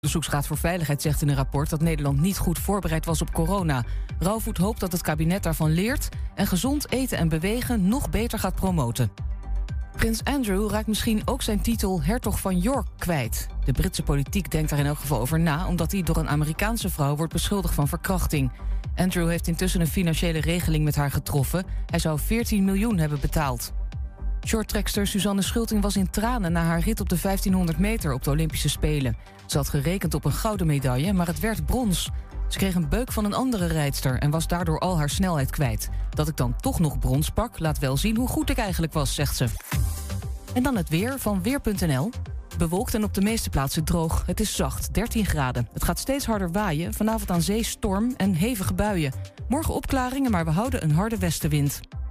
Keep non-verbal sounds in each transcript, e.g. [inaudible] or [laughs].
De Onderzoeksraad voor Veiligheid zegt in een rapport dat Nederland niet goed voorbereid was op corona. Rauwvoet hoopt dat het kabinet daarvan leert en gezond eten en bewegen nog beter gaat promoten. Prins Andrew raakt misschien ook zijn titel hertog van York kwijt. De Britse politiek denkt daar in elk geval over na, omdat hij door een Amerikaanse vrouw wordt beschuldigd van verkrachting. Andrew heeft intussen een financiële regeling met haar getroffen. Hij zou 14 miljoen hebben betaald. Shorttrekster Suzanne Schulting was in tranen na haar rit op de 1500 meter op de Olympische Spelen. Ze had gerekend op een gouden medaille, maar het werd brons. Ze kreeg een beuk van een andere rijdster en was daardoor al haar snelheid kwijt. Dat ik dan toch nog brons pak, laat wel zien hoe goed ik eigenlijk was, zegt ze. En dan het weer van Weer.nl. Bewolkt en op de meeste plaatsen droog. Het is zacht, 13 graden. Het gaat steeds harder waaien. Vanavond aan zee storm en hevige buien. Morgen opklaringen, maar we houden een harde westenwind.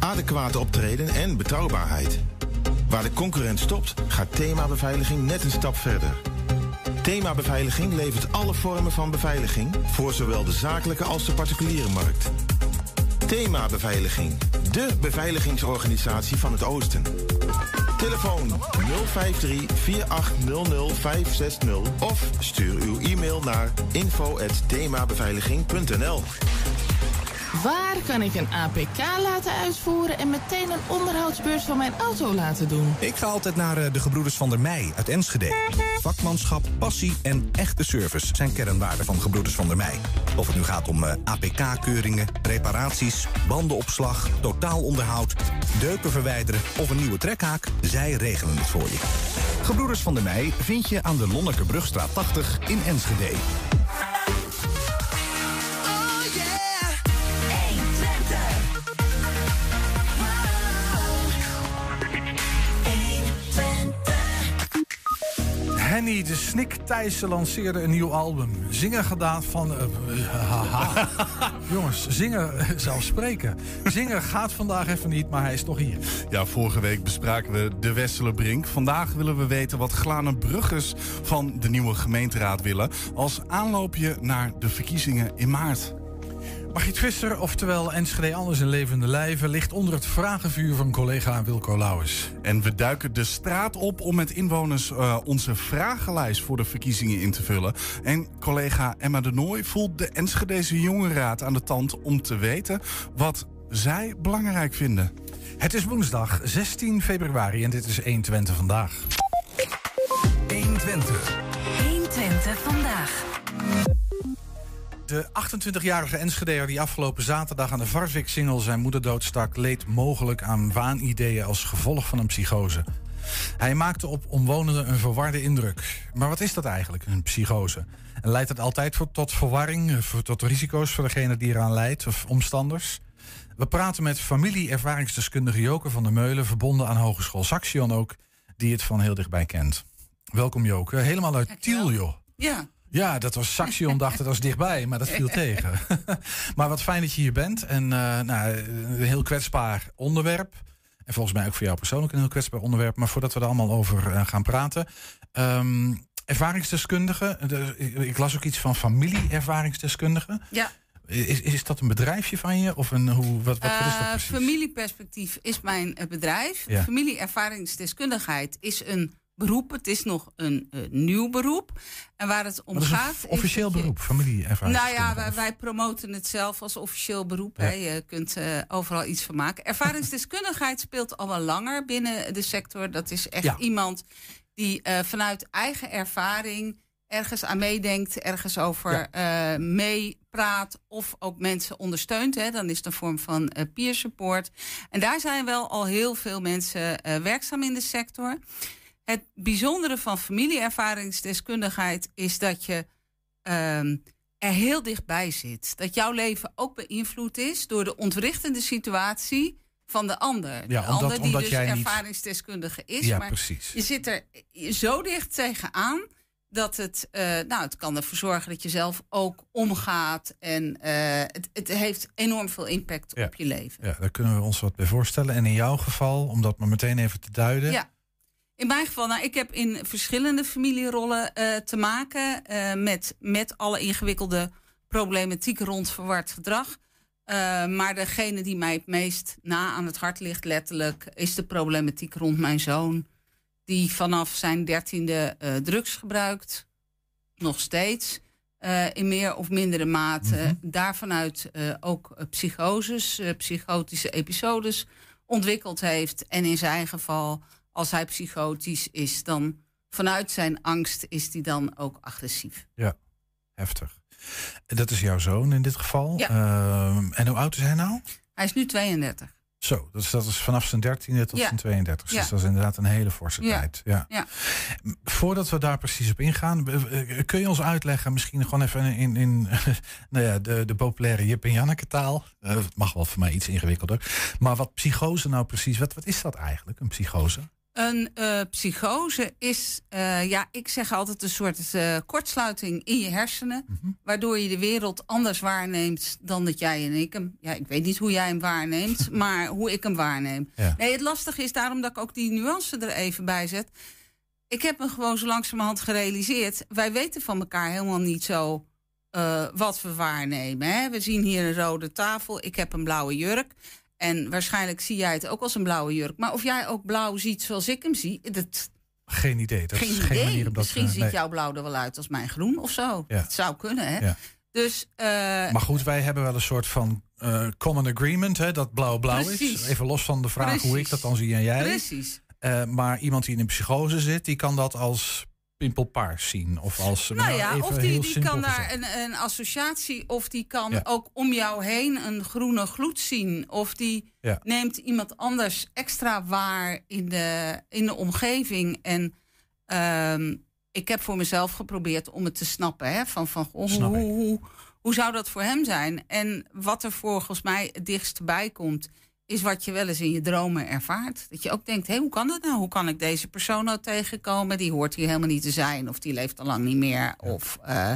adequate optreden en betrouwbaarheid. Waar de concurrent stopt, gaat thema beveiliging net een stap verder. Thema Beveiliging levert alle vormen van beveiliging voor zowel de zakelijke als de particuliere markt. Thema Beveiliging, de beveiligingsorganisatie van het Oosten. Telefoon 053-4800-560 of stuur uw e-mail naar info.themabeveiliging.nl Waar kan ik een APK laten uitvoeren en meteen een onderhoudsbeurs van mijn auto laten doen? Ik ga altijd naar eh, de Gebroeders van der Mei uit Enschede. Vakmanschap, passie en echte service zijn kernwaarden van Gebroeders van der Mei. Of het nu gaat om eh, APK-keuringen, reparaties, bandenopslag, totaalonderhoud, deuken verwijderen of een nieuwe trekhaak, zij regelen het voor je. Gebroeders van der Mei vind je aan de Lonnekerbrugstraat 80 in Enschede. De Snik Thijssen lanceerde een nieuw album. Zingen gedaan van... eh, [laughs] haha. Jongens, zingen zou spreken. Zingen gaat vandaag even niet, maar hij is toch hier. Ja, vorige week bespraken we de Wesselenbrink. Vandaag willen we weten wat Glane Bruggers van de nieuwe gemeenteraad willen... als aanloopje naar de verkiezingen in maart. Margriet Visser, oftewel Enschede Anders in levende lijven... ligt onder het vragenvuur van collega Wilco Lauwers. En we duiken de straat op om met inwoners eh, onze vragenlijst voor de verkiezingen in te vullen. En collega Emma de Nooy voelt de Enschedeze Jongerenraad aan de tand om te weten wat zij belangrijk vinden. Het is woensdag 16 februari en dit is 120 vandaag. 120. 120 vandaag. De 28-jarige Enschedeer die afgelopen zaterdag aan de Varvik-singel zijn moeder doodstak... leed mogelijk aan waanideeën als gevolg van een psychose. Hij maakte op omwonenden een verwarde indruk. Maar wat is dat eigenlijk, een psychose? En leidt het altijd tot verwarring, tot risico's voor degene die eraan leidt of omstanders? We praten met familie-ervaringsdeskundige Joke van der Meulen... verbonden aan Hogeschool Saxion ook, die het van heel dichtbij kent. Welkom Joke, helemaal uit Tiel joh. Ja, Ja, dat was Saxion, dacht dat was dichtbij, maar dat viel [laughs] tegen. [laughs] maar wat fijn dat je hier bent. En eh, nou, een heel kwetsbaar onderwerp. En volgens mij ook voor jou persoonlijk een heel kwetsbaar onderwerp. Maar voordat we er allemaal over eh, gaan praten. ehm, ervaringsdeskundige. de- ik, ik las ook iets van familie-ervaringsdeskundige. ja. Is, is dat een bedrijfje van je? Of een, hoe, wat, wat, wat is dat Eh, precies? familieperspectief is mijn bedrijf. Ja. Familieervaringsdeskundigheid is een beroep. Het is nog een eh, nieuw beroep. En waar het om Wat is een gaat. is officieel dat je- beroep, familie-ervaringsdeskundige. Nou ja, wij, wij promoten het zelf als officieel beroep. Ja. Hè. Je kunt eh, overal iets van maken. Ervaringsdeskundigheid [laughs] speelt al wel langer binnen de sector. Dat is echt Ja. iemand die eh, vanuit eigen ervaring ergens aan meedenkt, ergens over meepraat of ook mensen ondersteunt. Hè. Dan is het een vorm van peer support. En daar zijn wel al heel veel mensen werkzaam in de sector. Het bijzondere van familieervaringsdeskundigheid is dat je ehm, er heel dichtbij zit. Dat jouw leven ook beïnvloed is door de ontwrichtende situatie van de ander. Ja, de omdat- ander die omdat dus jij ervaringsdeskundige is. Ja, maar precies. je zit er zo dicht tegenaan dat het, uh, nou, het kan ervoor zorgen dat je zelf ook omgaat. En uh, het, het heeft enorm veel impact Ja. op je leven. Ja, daar kunnen we ons wat bij voorstellen. En in jouw geval, om dat maar meteen even te duiden. Ja. In mijn geval, nou, ik heb in verschillende familierollen eh, te maken eh, met, met alle ingewikkelde problematiek rond verward gedrag. Eh, maar degene die mij het meest na aan het hart ligt, letterlijk, is de problematiek rond mijn zoon. Die vanaf zijn dertiende drugs gebruikt, nog steeds. in meer of mindere mate. Daarvanuit eh, ook eh, psychoses, psychotische episodes ontwikkeld heeft. En in zijn geval, als hij psychotisch is, dan vanuit zijn angst is hij dan ook agressief. Ja, heftig. En Dat is jouw zoon in dit geval. Ja. Ehm, en hoe oud is hij nou? Hij is nu 32. Zo, dus dat is vanaf zijn dertiende tot Ja. zijn 32. Ja. Dus dat is inderdaad een hele forse tijd. Ja. Ja. Voordat we daar precies op ingaan, kun je ons uitleggen, misschien gewoon even in, in [laughs] nou ja, de, de populaire Jip en Janneke taal. Eh, het mag wel voor mij iets ingewikkelder. Maar wat psychose nou precies, wat, wat is dat eigenlijk, een psychose? Een eh, psychose is, eh, ja, ik zeg altijd een soort eh, kortsluiting in je hersenen. Mhm. Waardoor je de wereld anders waarneemt dan dat jij en ik hem. Ja, ik weet niet hoe jij hem waarneemt, [laughs] maar hoe ik hem waarneem. Ja. Nee, het lastige is daarom dat ik ook die nuance er even bij zet. Ik heb me gewoon zo langzamerhand gerealiseerd. Wij weten van elkaar helemaal niet zo wat we waarnemen. Hè? We zien hier een rode tafel. Ik heb een blauwe jurk. En waarschijnlijk zie jij het ook als een blauwe jurk. Maar of jij ook blauw ziet zoals ik hem zie, dat, Geen idee. Dat geen is idee. geen manier om dat Misschien eh, ziet nee. jouw blauw er wel uit als mijn groen of zo. Ja. Dat zou kunnen, hè? Ja. Dus, eh, Maar goed, wij hebben wel een soort van eh, common agreement, hè, dat blauw-blauw is. Even los van de vraag hoe ik dat dan zie en jij. precies. Maar iemand die in een psychose zit, die kan dat als pimpelpaars zien. Of als, Nou ja, even of die, die kan daar een, een associatie, of die kan Ja. ook om jou heen een groene gloed zien. Of die Ja. neemt iemand anders extra waar in de, in de omgeving. En ehm, ik heb voor mezelf geprobeerd om het te snappen. Hè? Van, van hoe, hoe, hoe, hoe zou dat voor hem zijn? En wat er volgens mij het dichtst bij komt, is wat je wel eens in je dromen ervaart. Dat je ook denkt, hé, hoe kan dat nou? Hoe kan ik deze persoon nou tegenkomen? Die hoort hier helemaal niet te zijn. Of die leeft al lang niet meer. Of eh,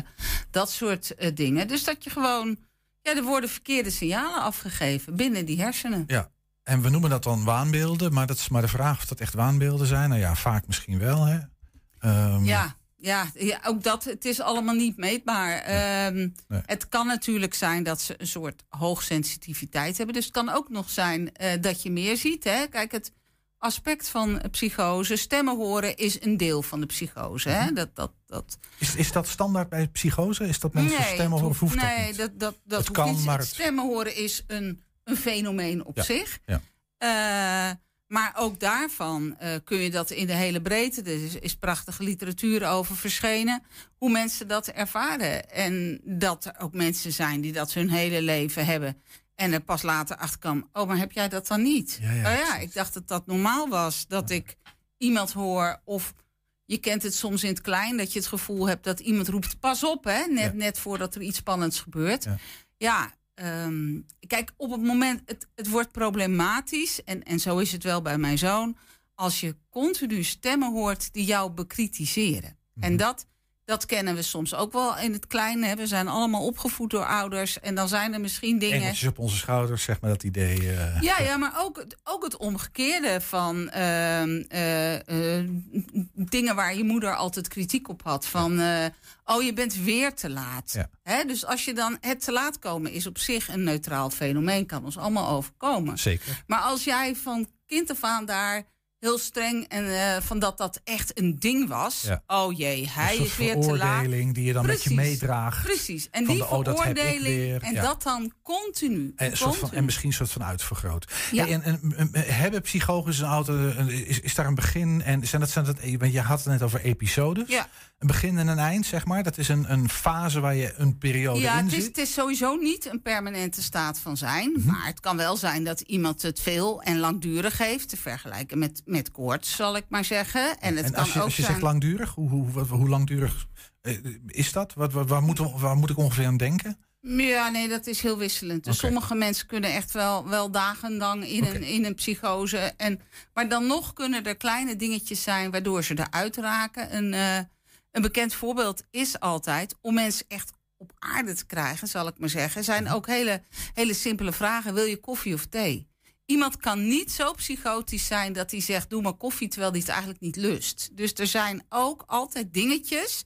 dat soort eh, dingen. Dus dat je gewoon... Ja, er worden verkeerde signalen afgegeven binnen die hersenen. Ja, en we noemen dat dan waanbeelden, maar dat is maar de vraag of dat echt waanbeelden zijn. Nou ja, vaak misschien wel, hè. Ehm, Ja, ja, ja, ook dat. Het is allemaal niet meetbaar. Ehm, Nee. Het kan natuurlijk zijn dat ze een soort hoogsensitiviteit hebben. Dus het kan ook nog zijn eh, dat je meer ziet. Hè? Kijk, het aspect van psychose, stemmen horen, is een deel van de psychose. Hè? Mhm. Dat, dat, dat, Is, is dat standaard bij psychose? Is dat mensen Nee, stemmen horen? Of hoeft nee, dat niet? dat, dat, hoeft kan, niet. maar Het Stemmen horen is een, een fenomeen op Ja, zich. ja. Eh, maar ook daarvan eh, kun je dat in de hele breedte. Er is, is prachtige literatuur over verschenen. Hoe mensen dat ervaren. En dat er ook mensen zijn die dat hun hele leven hebben. En er pas later achter kan. Oh, maar heb jij dat dan niet? Ja, ja, oh ja, ik dacht dat dat normaal was. Dat ik iemand hoor. Of je kent het soms in het klein. Dat je het gevoel hebt dat iemand roept. Pas op, hè? Net, net voordat er iets spannends gebeurt. Ja. Ehm, kijk, op het moment, het, het wordt problematisch, en, en zo is het wel bij mijn zoon, als je continu stemmen hoort die jou bekritiseren. Mhm. En dat, dat kennen we soms ook wel in het klein. Hè. We zijn allemaal opgevoed door ouders, en dan zijn er misschien dingen. Engeltjes op onze schouders, zeg maar dat idee. eh, Ja, ja, maar ook, het- ook het omgekeerde van ehm, eh, eh, dingen waar je moeder altijd kritiek op had. Van, oh, je bent weer te laat. Ja. Hè, dus als je dan het te laat komen is op zich een neutraal fenomeen, kan ons allemaal overkomen. Zeker. Maar als jij van kind af aan daar heel streng en eh, van dat dat echt een ding was. Ja. Oh jee, hij is weer te laat. veroordeling die je dan met je meedraagt. Precies. En Van die de, oh, veroordeling en Ja. dat dan continu. En, soort van, en misschien een soort van uitvergroot. Ja. En, en, en, hebben psychoses een auto, is, is daar een begin? En zijn dat, zijn dat, want je had het net over episodes. Ja. Een begin en een eind, zeg maar. Dat is een, een fase waar je een periode Ja, in het is, zit. het is sowieso niet een permanente staat van zijn. Mhm. Maar het kan wel zijn dat iemand het veel en langdurig heeft. Te vergelijken met, met koorts, zal ik maar zeggen. En het en kan als je, ook als je zijn... zegt langdurig, hoe, hoe, hoe langdurig eh, is dat? Wat, waar, moet, waar moet ik ongeveer aan denken? Ja, nee, dat is heel wisselend. Dus sommige mensen kunnen echt wel, wel dagenlang in, een, in een psychose. En, maar dan nog kunnen er kleine dingetjes zijn waardoor ze eruit raken. Een, eh, een bekend voorbeeld is altijd om mensen echt op aarde te krijgen, zal ik maar zeggen, zijn ook hele, hele simpele vragen. Wil je koffie of thee? Iemand kan niet zo psychotisch zijn dat hij zegt: Doe maar koffie, terwijl hij het eigenlijk niet lust. Dus er zijn ook altijd dingetjes.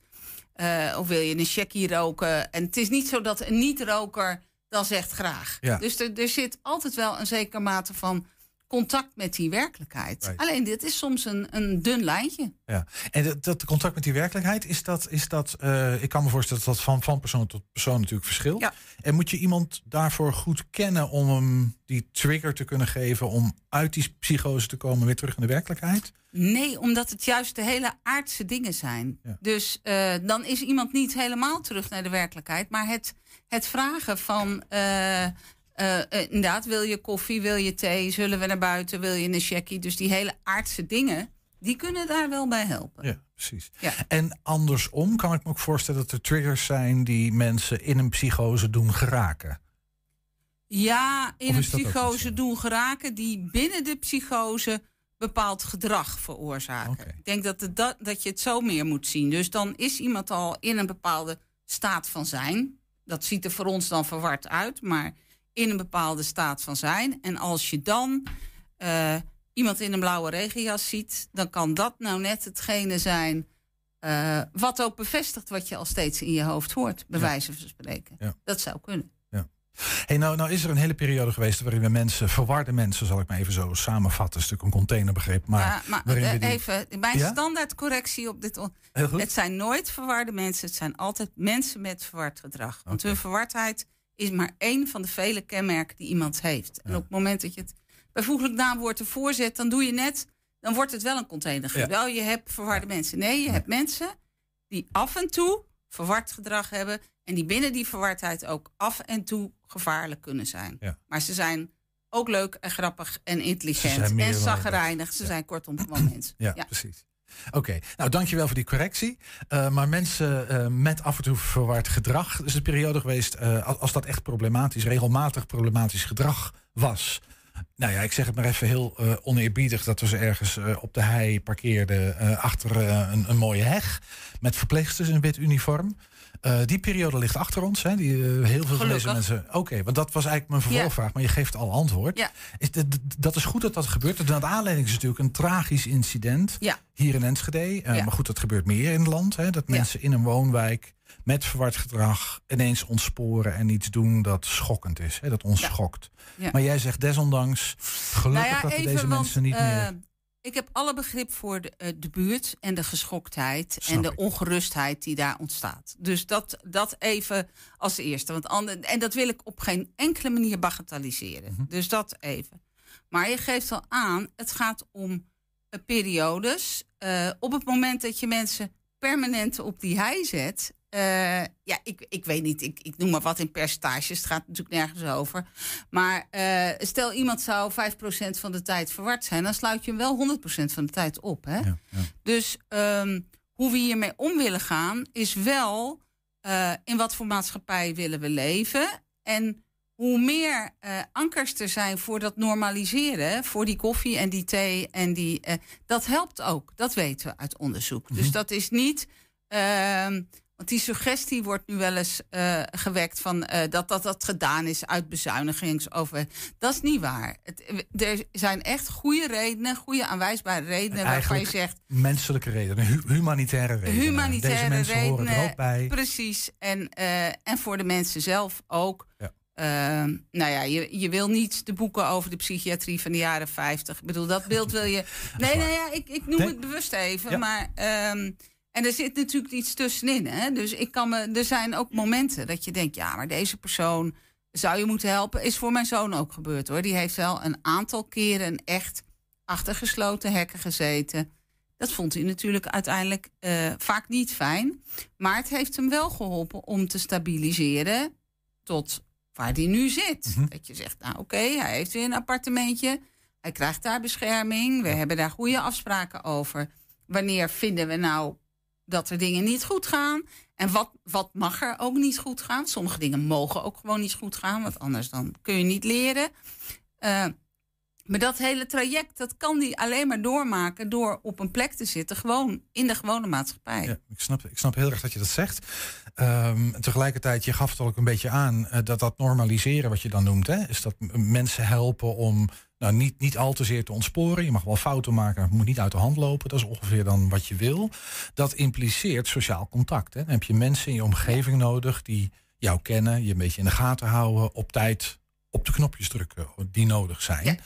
eh, of wil je een checkie roken? En het is niet zo dat een niet-roker dan zegt graag. Ja. Dus er, er zit altijd wel een zekere mate van contact met die werkelijkheid. Alleen dit is soms een, een dun lijntje. Ja. En dat, dat contact met die werkelijkheid, is dat, is dat eh, ik kan me voorstellen dat dat van, van persoon tot persoon natuurlijk verschilt. Ja. En moet je iemand daarvoor goed kennen om hem die trigger te kunnen geven om uit die psychose te komen weer terug in de werkelijkheid? Nee, omdat het juist de hele aardse dingen zijn. Dus eh, dan is iemand niet helemaal terug naar de werkelijkheid. Maar het, het vragen van. eh, eh, eh, inderdaad, wil je koffie, wil je thee, zullen we naar buiten, wil je een checkie? Dus die hele aardse dingen, die kunnen daar wel bij helpen. Ja, precies. Ja. En andersom kan ik me ook voorstellen dat er triggers zijn die mensen in een psychose doen geraken. Ja, in een psychose doen geraken die binnen de psychose bepaald gedrag veroorzaken. Ik denk dat, dat, dat je het zo meer moet zien. Dus dan is iemand al in een bepaalde staat van zijn. Dat ziet er voor ons dan verward uit, maar in een bepaalde staat van zijn. En als je dan eh, iemand in een blauwe regenjas ziet, dan kan dat nou net hetgene zijn. eh, wat ook bevestigt wat je al steeds in je hoofd hoort, bij Ja. wijze van spreken. Ja. Dat zou kunnen. Hey, nou, nou is er een hele periode geweest waarin we mensen, verwarde mensen, zal ik maar even zo samenvatten, een stuk een containerbegrip. Maar, Ja, maar waarin we eh, die- even, mijn Ja? standaardcorrectie op dit. Het zijn nooit verwarde mensen, het zijn altijd mensen met verward gedrag. Want hun verwardheid is maar één van de vele kenmerken die iemand heeft. En op het moment dat je het bijvoeglijk naamwoord ervoor zet, dan doe je net, dan wordt het wel een container. Wel, je hebt verwarde mensen. Nee, je hebt mensen die af en toe verward gedrag hebben en die binnen die verwardheid ook af en toe gevaarlijk kunnen zijn. Maar ze zijn ook leuk en grappig en intelligent en dan zagrijnig. Ze zijn kortom gewoon mensen. Ja, precies. Oké, nou dankjewel voor die correctie. Eh, maar mensen eh, met af en toe verward gedrag, is een periode geweest, eh, als, dat echt problematisch, regelmatig problematisch gedrag was. Nou ja, ik zeg het maar even heel oneerbiedig dat we ze ergens op de hei parkeerden achter een, een mooie heg met verpleegsters in wit uniform. Eh, die periode ligt achter ons. Hè? Die, eh, heel veel van deze mensen. Oké, want dat was eigenlijk mijn Ja. vervolgvraag, maar je geeft al antwoord. Ja. Is dat, is goed dat dat gebeurt. De aanleiding is natuurlijk een tragisch incident Ja. hier in Enschede. Eh, Ja. Maar goed, dat gebeurt meer in het land. Hè? Dat mensen in een woonwijk met verward gedrag ineens ontsporen en iets doen dat schokkend is. Hè? Dat ons Ja. schokt. Maar jij zegt desondanks, gelukkig Nou dat we deze want, mensen niet meer... Ik heb alle begrip voor de, eh, de buurt en de geschoktheid Snap en de ik. ongerustheid die daar ontstaat. Dus dat, dat even als eerste. Want ander, en dat wil ik op geen enkele manier bagatelliseren. Mhm. Dus dat even. Maar je geeft al aan, het gaat om eh, periodes. Eh, op het moment dat je mensen permanent op die hei zet. Eh, ja, ik, ik weet niet, ik, ik noem maar wat in percentages. Het gaat natuurlijk nergens over. Maar eh, stel iemand zou 5% van de tijd verward zijn, dan sluit je hem wel 100% van de tijd op. Hè? Dus ehm, hoe we hiermee om willen gaan, is wel eh, in wat voor maatschappij willen we leven. En hoe meer ankers er zijn voor dat normaliseren, voor die koffie en die thee en die. dat helpt ook. Dat weten we uit onderzoek. Dus dat is niet. Want die suggestie wordt nu wel eens eh, gewekt van eh, dat, dat dat gedaan is uit bezuinigingsover. Dat is niet waar. Het, er zijn echt goede redenen, goede aanwijsbare redenen waarvan je zegt. menselijke redenen, hu- humanitaire redenen. Humanitaire Deze mensen redenen. horen er ook bij. Precies. En, eh, en voor de mensen zelf ook. Ja. Ehm, nou ja, je, je wil niet de boeken over de psychiatrie van de jaren 50. Ik bedoel, dat beeld wil je. [laughs] Nee, nee, ja, ik, ik noem het bewust even. Ja. Maar. ehm, en er zit natuurlijk iets tussenin. Hè? Dus ik kan me, er zijn ook momenten dat je denkt: ja, maar deze persoon zou je moeten helpen. Is voor mijn zoon ook gebeurd hoor. Die heeft wel een aantal keren echt achter gesloten hekken gezeten. Dat vond hij natuurlijk uiteindelijk eh, vaak niet fijn. Maar het heeft hem wel geholpen om te stabiliseren tot waar hij nu zit. Dat je zegt, nou oké, hij heeft weer een appartementje. Hij krijgt daar bescherming. We hebben daar goede afspraken over. Wanneer vinden we nou dat er dingen niet goed gaan? En wat, wat mag er ook niet goed gaan? Sommige dingen mogen ook gewoon niet goed gaan. Want anders dan kun je niet leren. Eh, Maar dat hele traject, dat kan die alleen maar doormaken door op een plek te zitten, gewoon in de gewone maatschappij. Ja, ik, snap, ik snap heel erg dat je dat zegt. Um, tegelijkertijd, je gaf het ook een beetje aan uh, dat dat normaliseren, wat je dan noemt, hè, is dat mensen helpen om nou, niet, niet al te zeer te ontsporen. Je mag wel fouten maken, maar het moet niet uit de hand lopen. Dat is ongeveer dan wat je wil. Dat impliceert sociaal contact. Hè. Dan heb je mensen in je omgeving nodig die jou kennen, je een beetje in de gaten houden, op tijd op de knopjes drukken die nodig zijn. Ja.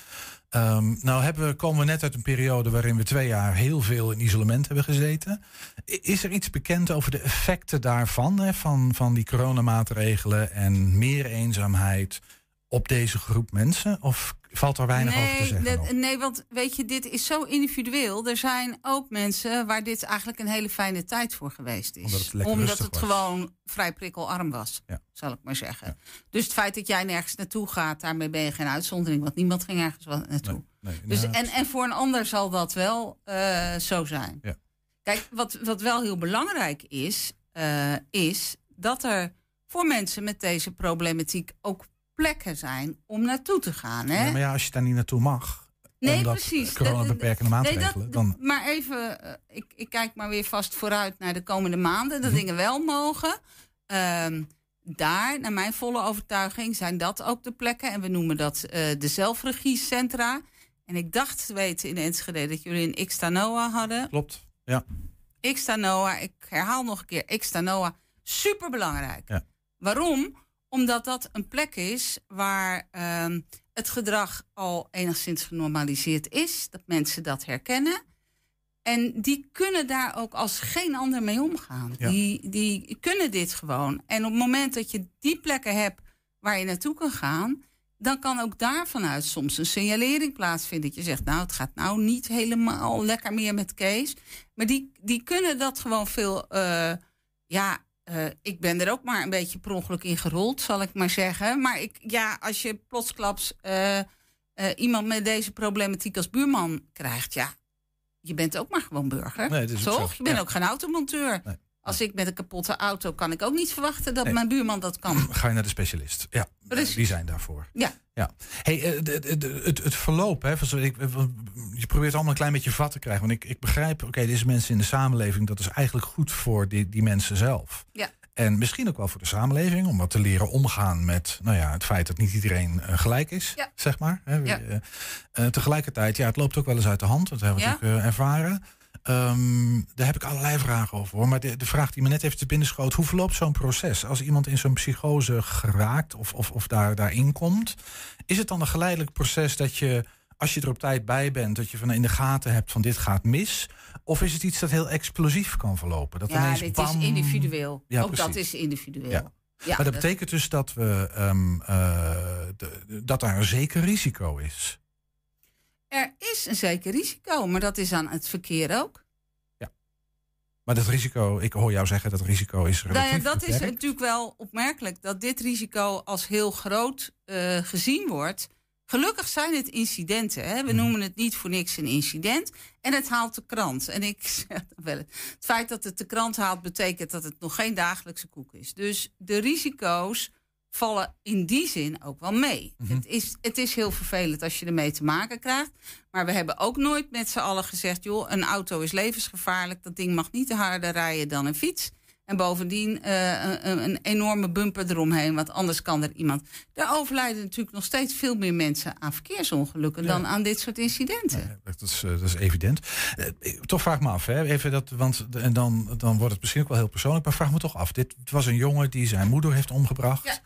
Um, nou hebben we, komen we net uit een periode waarin we twee jaar heel veel in isolement hebben gezeten. Is er iets bekend over de effecten daarvan, hè, van, van die coronamaatregelen en meer eenzaamheid op deze groep mensen? Of valt er weinig nee, over te zeggen? nee, want weet je, dit is zo individueel. Er zijn ook mensen waar dit eigenlijk een hele fijne tijd voor geweest is. Omdat het, Omdat het gewoon vrij prikkelarm was, ja. zal ik maar zeggen. Ja. Dus het feit dat jij nergens naartoe gaat, daarmee ben je geen uitzondering. Want niemand ging ergens naartoe. Nee, nee, dus, en, en voor een ander zal dat wel uh, zo zijn. Ja. Kijk, wat, wat wel heel belangrijk is, uh, is dat er voor mensen met deze problematiek ook plekken zijn om naartoe te gaan. Hè? Ja, maar ja, als je daar niet naartoe mag. Nee, precies. Corona-beperkende maatregelen. Nee, dat, dan... Maar even, uh, ik, ik, kijk maar weer vast vooruit naar de komende maanden. Dat Mhm. dingen wel mogen. Um, daar, naar mijn volle overtuiging, zijn dat ook de plekken. En we noemen dat uh, de zelfregiecentra. En ik dacht te weten in Enschede dat jullie een Xtanoa hadden. Klopt, ja. Xtanoa, ik herhaal nog een keer, Xtanoa, super belangrijk. Ja. Waarom? Omdat dat een plek is waar uh, het gedrag al enigszins genormaliseerd is. Dat mensen dat herkennen. En die kunnen daar ook als geen ander mee omgaan. Ja. Die, die kunnen dit gewoon. En op het moment dat je die plekken hebt waar je naartoe kan gaan... dan kan ook daar vanuit soms een signalering plaatsvinden. Dat je zegt, nou, het gaat nou niet helemaal lekker meer met Kees. Maar die, die kunnen dat gewoon veel... Uh, ja, uh, ik ben er ook maar een beetje per ongeluk in gerold, zal ik maar zeggen. Maar ik, ja, als je plotsklaps uh, uh, iemand met deze problematiek als buurman krijgt, ja, je bent ook maar gewoon burger. Nee, dat is ook toch? Je bent Ja. ook geen automonteur. Nee. Als ik met een kapotte auto kan ik ook niet verwachten dat Nee. mijn buurman dat kan. [laughs] Ga je naar de specialist. Ja, Precies. die zijn daarvoor. Ja. Ja. Hey, eh, het, het verloop, hè, ik, je probeert allemaal een klein beetje vat te krijgen. Want ik, ik begrijp, oké, deze mensen in de samenleving, dat is eigenlijk goed voor die, die mensen zelf. Ja. En misschien ook wel voor de samenleving, om wat te leren omgaan met nou ja, het feit dat niet iedereen eh, gelijk is, Ja. zeg maar. Hè. Ja. Eh, eh, tegelijkertijd, ja, het loopt ook wel eens uit de hand. Dat hebben we Ja. natuurlijk eh, ervaren. Ehm, daar heb ik allerlei vragen over hoor. Maar de, de vraag die me net even te binnen schoot, hoe verloopt zo'n proces? Als iemand in zo'n psychose geraakt of, of, of daar, daarin komt, is het dan een geleidelijk proces dat je, als je er op tijd bij bent, dat je van in de gaten hebt van dit gaat mis? Of is het iets dat heel explosief kan verlopen? Dat Ja, dit bam, is individueel. Ja, ook dat is individueel. Ja. Ja, maar dat betekent dus dat, we, ehm, eh, de- dat daar een zeker risico is. Is een zeker risico, maar dat is aan het verkeer ook. Maar dat risico, ik hoor jou zeggen dat risico is Nou ja, dat is natuurlijk wel opmerkelijk dat dit risico als heel groot eh, gezien wordt. Gelukkig zijn het incidenten. Hè? Mhm. We noemen het niet voor niks een incident. En het haalt de krant. En ik [laughs] zeg wel, het feit dat het de krant haalt, betekent dat het nog geen dagelijkse koek is. Dus de risico's vallen in die zin ook wel mee. Mhm. het, is, het is heel vervelend als je ermee te maken krijgt. Maar we hebben ook nooit met z'n allen gezegd: joh, een auto is levensgevaarlijk. Dat ding mag niet harder rijden dan een fiets. En bovendien eh, een, een enorme bumper eromheen, want anders kan er iemand. Er overlijden natuurlijk nog steeds veel meer mensen aan verkeersongelukken Ja. dan aan dit soort incidenten. Ja, dat, is, eh, dat is evident. Eh, toch vraag me af, hè, even dat, want en dan, dan wordt het misschien ook wel heel persoonlijk, maar vraag me toch af. Dit was een jongen die zijn moeder heeft omgebracht. Ja.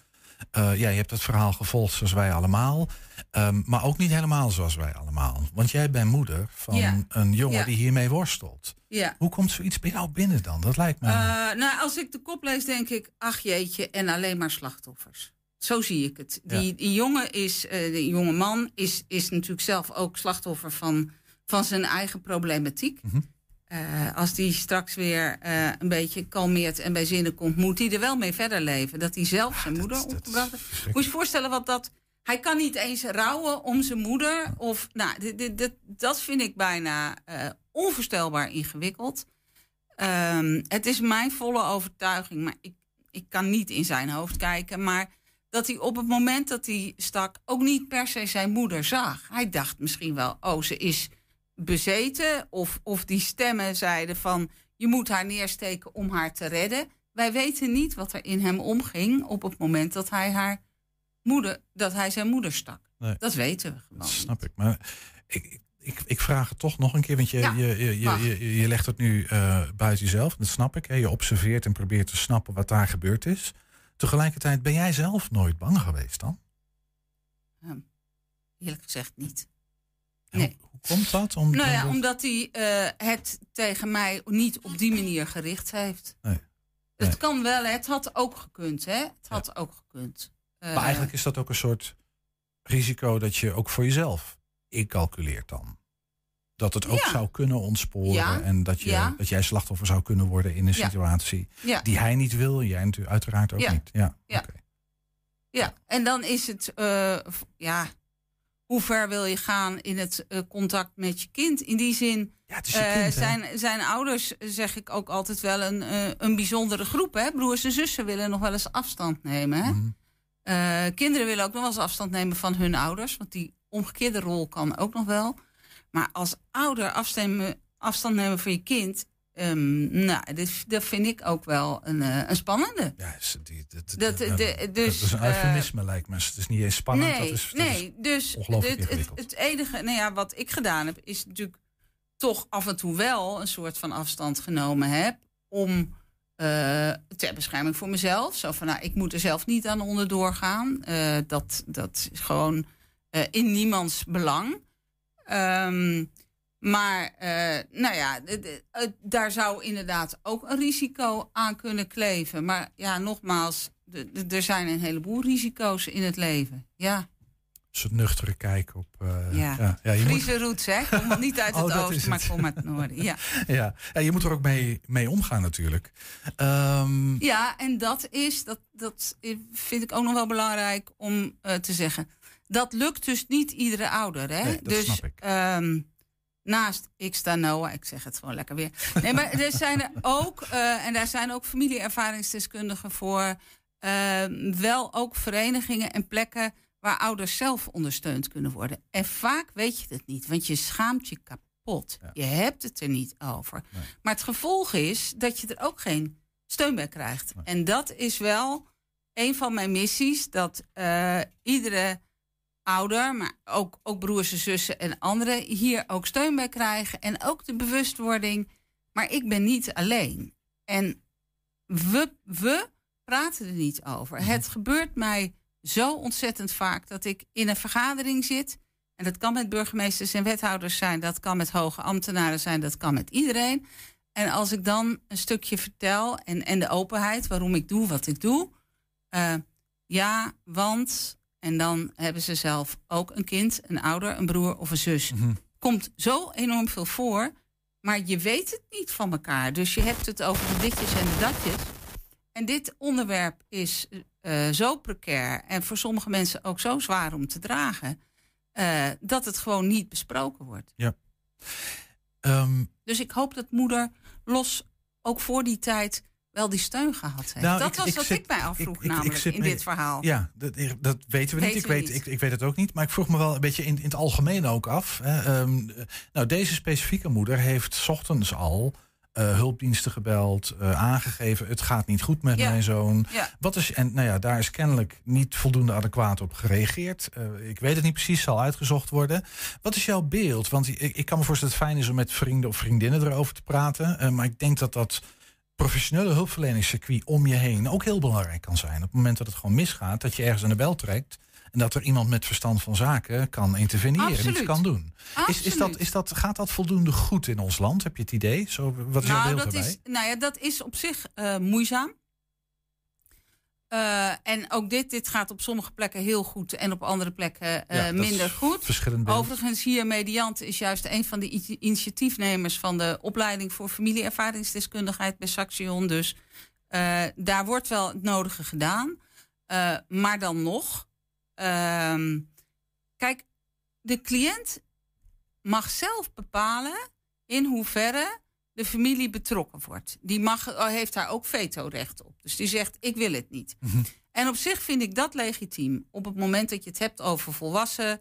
Eh, ja, je hebt het verhaal gevolgd zoals wij allemaal, Ehm, maar ook niet helemaal zoals wij allemaal. Want jij bent moeder van Ja. een jongen Ja. die hiermee worstelt. Ja. Hoe komt zoiets bij jou binnen dan? Dat lijkt me. Eh, nou, als ik de kop lees, denk ik, ach jeetje, en alleen maar slachtoffers. Zo zie ik het. Die, die jongen is, eh die jonge man is, is natuurlijk zelf ook slachtoffer van, van zijn eigen problematiek. Mhm. Eh, als die straks weer eh, een beetje kalmeert en bij zinnen komt, moet hij er wel mee verder leven. Dat hij zelf zijn moeder dat omgebracht heeft. Moet je je voorstellen wat dat. Hij kan niet eens rouwen om zijn moeder. Of, nou, dit, dit, dit- dat vind ik bijna eh, onvoorstelbaar ingewikkeld. Ehm, het is mijn volle overtuiging, maar ik, ik kan niet in zijn hoofd kijken. Maar dat hij op het moment dat hij stak ook niet per se zijn moeder zag. Hij dacht misschien wel, oh, ze is bezeten. Of, of die stemmen zeiden van, je moet haar neersteken om haar te redden. Wij weten niet wat er in hem omging op het moment dat hij haar moeder, dat hij zijn moeder stak. Nee. Dat weten we gewoon. Dat snap ik. Maar ik, ik, ik vraag het toch nog een keer, want je, Ja, je, je, je, je legt het nu eh, buiten jezelf. Dat snap ik. Hè. Je observeert en probeert te snappen wat daar gebeurd is. Tegelijkertijd ben jij zelf nooit bang geweest dan? Ehm, eerlijk gezegd niet. Nee. Hoe, hoe komt dat? Om, Nou ja, omdat- omdat hij eh, het tegen mij niet op die manier gericht heeft. Nee. Het kan wel, het had ook gekund, hè? Het had ook gekund. Eh, Maar eigenlijk is dat ook een soort risico dat je ook voor jezelf incalculeert dan. Dat het ook Ja. zou kunnen ontsporen Ja. en dat, je, dat jij slachtoffer zou kunnen worden in een situatie die hij niet wil, jij natuurlijk uiteraard ook niet. Ja. Ja. Ja, en dan is het, eh, ja, hoe ver wil je gaan in het eh, contact met je kind? In die zin, Ja, eh, kind, zijn, zijn ouders, zeg ik ook altijd wel, een, eh, een bijzondere groep. Hè? Broers en zussen willen nog wel eens afstand nemen. Hè? Mhm. Kinderen willen ook nog wel eens afstand nemen van hun ouders, want die omgekeerde rol kan ook nog wel. Maar als ouder afstemmen, afstand nemen van je kind, ehm, nou, dit, dat vind ik ook wel een, eh, een spannende. Ja, is- die, dat, Dat- de- dus, dat is een eh, eufemisme lijkt me. Het is niet eens spannend. nee, dat is, dat nee. is dus ongelooflijk het, enige nou ja, wat ik gedaan heb, is natuurlijk toch af en toe wel een soort van afstand genomen heb. Om eh, ter bescherming voor mezelf. Zo van, nou, ik moet er zelf niet aan onderdoor gaan. Dat, dat is gewoon in niemands belang. Ehm, maar, eh, nou ja, het- daar zou inderdaad ook een risico aan kunnen kleven. Maar ja, nogmaals, er zijn een heleboel risico's in het leven. Ja, een soort nuchtere kijk op. eh, ja. ja. Ja, je moet, Friese roots, hè? Kom niet uit [laughs] Oh, het is oosten, maar het. kom uit het noorden. Ja. [laughs] ja. Ja, je moet er ook mee, mee omgaan natuurlijk. Ehm, ja, en dat is, dat, dat vind ik ook nog wel belangrijk om eh, te zeggen. Dat lukt dus niet iedere ouder, hè? Nee, dat dus snap ik. ehm, naast ik sta Noah, ik zeg het gewoon lekker weer. Nee, maar er zijn er ook, eh, en daar zijn ook familieervaringsdeskundigen voor, ehm, wel ook verenigingen en plekken waar ouders zelf ondersteund kunnen worden. En vaak weet je het niet, want je schaamt je kapot. Ja. Je hebt het er niet over. Nee. Maar het gevolg is dat je er ook geen steun bij krijgt. Nee. En dat is wel een van mijn missies, dat eh, iedere ouder, maar ook, ook broers en zussen en anderen hier ook steun bij krijgen. En ook de bewustwording, maar ik ben niet alleen. En we, we praten er niet over. Mhm. Het gebeurt mij zo ontzettend vaak dat ik in een vergadering zit. En dat kan met burgemeesters en wethouders zijn, dat kan met hoge ambtenaren zijn, dat kan met iedereen. En als ik dan een stukje vertel en, en de openheid waarom ik doe wat ik doe. eh, ja, want. En dan hebben ze zelf ook een kind, een ouder, een broer of een zus. mhm. Komt zo enorm veel voor, maar je weet het niet van elkaar. Dus je hebt het over de ditjes en de datjes. En dit onderwerp is eh, zo precair en voor sommige mensen ook zo zwaar om te dragen, eh, dat het gewoon niet besproken wordt. Ehm, Dus ik hoop dat moeder los ook voor die tijd wel die steun gehad heeft. Nou, dat ik- was ik wat zit- ik mij afvroeg ik- namelijk zit in dit verhaal. Ja, dat, dat weten we niet. Ik we weet, niet. Ik, ik weet het ook niet. Maar ik vroeg me wel een beetje in, in het algemeen ook af. Hè. Ehm, eh, nou, deze specifieke moeder heeft 's ochtends al eh, hulpdiensten gebeld, eh, aangegeven: het gaat niet goed met Ja. mijn zoon. Ja. Wat is, en nou ja, daar is kennelijk niet voldoende adequaat op gereageerd. Eh, ik weet het niet precies, zal uitgezocht worden. Wat is jouw beeld? Want ik, ik kan me voorstellen dat het fijn is om met vrienden of vriendinnen erover te praten. Maar ik denk dat dat professionele hulpverleningscircuit om je heen ook heel belangrijk kan zijn. Op het moment dat het gewoon misgaat, dat je ergens aan de bel trekt. En dat er iemand met verstand van zaken kan interveneren en iets kan doen. Is, is dat, is dat, gaat dat voldoende goed in ons land? Heb je het idee? Zo, wat is jouw nou, beeld dat daarbij? is, nou ja, dat is op zich eh, moeizaam. Eh, en ook dit, dit gaat op sommige plekken heel goed en op andere plekken eh, Ja, minder goed. Verschillend. Overigens, hier Mediant is juist een van de initiatiefnemers van de opleiding voor familieervaringsdeskundigheid bij Saxion. Dus eh, daar wordt wel het nodige gedaan. Maar dan nog, ehm, kijk, de cliënt mag zelf bepalen in hoeverre de familie betrokken wordt. Die mag, eh, heeft daar ook vetorecht op. Dus die zegt, ik wil het niet. Mhm. En op zich vind ik dat legitiem. Op het moment dat je het hebt over volwassen.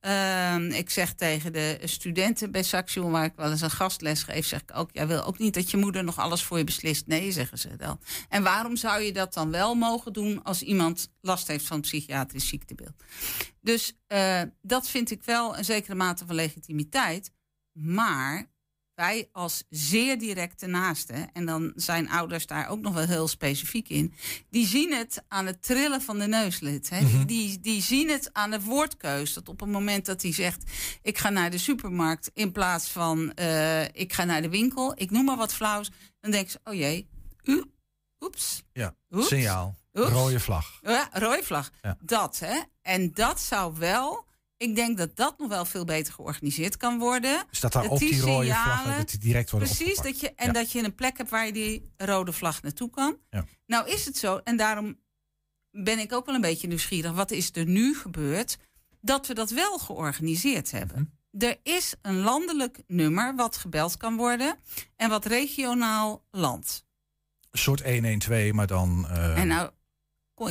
Ehm, ik zeg tegen de studenten bij Saxion, waar ik wel eens een gastles geef, zeg ik ook: jij wil ook niet dat je moeder nog alles voor je beslist. Nee, zeggen ze dan. En waarom zou je dat dan wel mogen doen als iemand last heeft van psychiatrisch ziektebeeld? Dus uh, dat vind ik wel een zekere mate van legitimiteit. Maar wij als zeer directe naasten, en dan zijn ouders daar ook nog wel heel specifiek in, die zien het aan het trillen van de neuslid. Hè? Mhm. die, die zien het aan de woordkeus. Dat op het moment dat hij zegt: Ik ga naar de supermarkt in plaats van eh, ik ga naar de winkel, ik noem maar wat flauws, dan denken ze: Oh jee, u, oeps. Ja, Oeps. signaal. Oeps. Rode vlag. Ja, rode vlag. Ja. Dat, hè. En dat zou wel... Ik denk dat dat nog wel veel beter georganiseerd kan worden. Dus dat daar Dat op die rode signalen- vlaggen dat die direct worden Precies, opgepakt. dat je, en Ja. dat je een plek hebt waar je die rode vlag naartoe kan. Ja. Nou is het zo, en daarom ben ik ook wel een beetje nieuwsgierig. Wat is er nu gebeurd? Dat we dat wel georganiseerd hebben. Mhm. Er is een landelijk nummer wat gebeld kan worden. En wat regionaal land. Een soort 112, maar dan... eh, En nou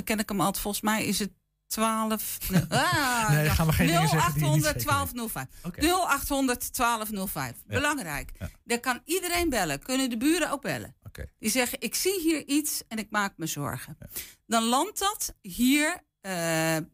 ken ik hem altijd, volgens mij is het 12. [laughs] Ah, Nee, gaan we geen dingen zeggen die je niet 0800 zeker 1205. Oké. 0800 1205. Belangrijk. Daar kan iedereen bellen. Kunnen de buren ook bellen. Die zeggen: Ik zie hier iets en ik maak me zorgen. Dan landt dat hier eh,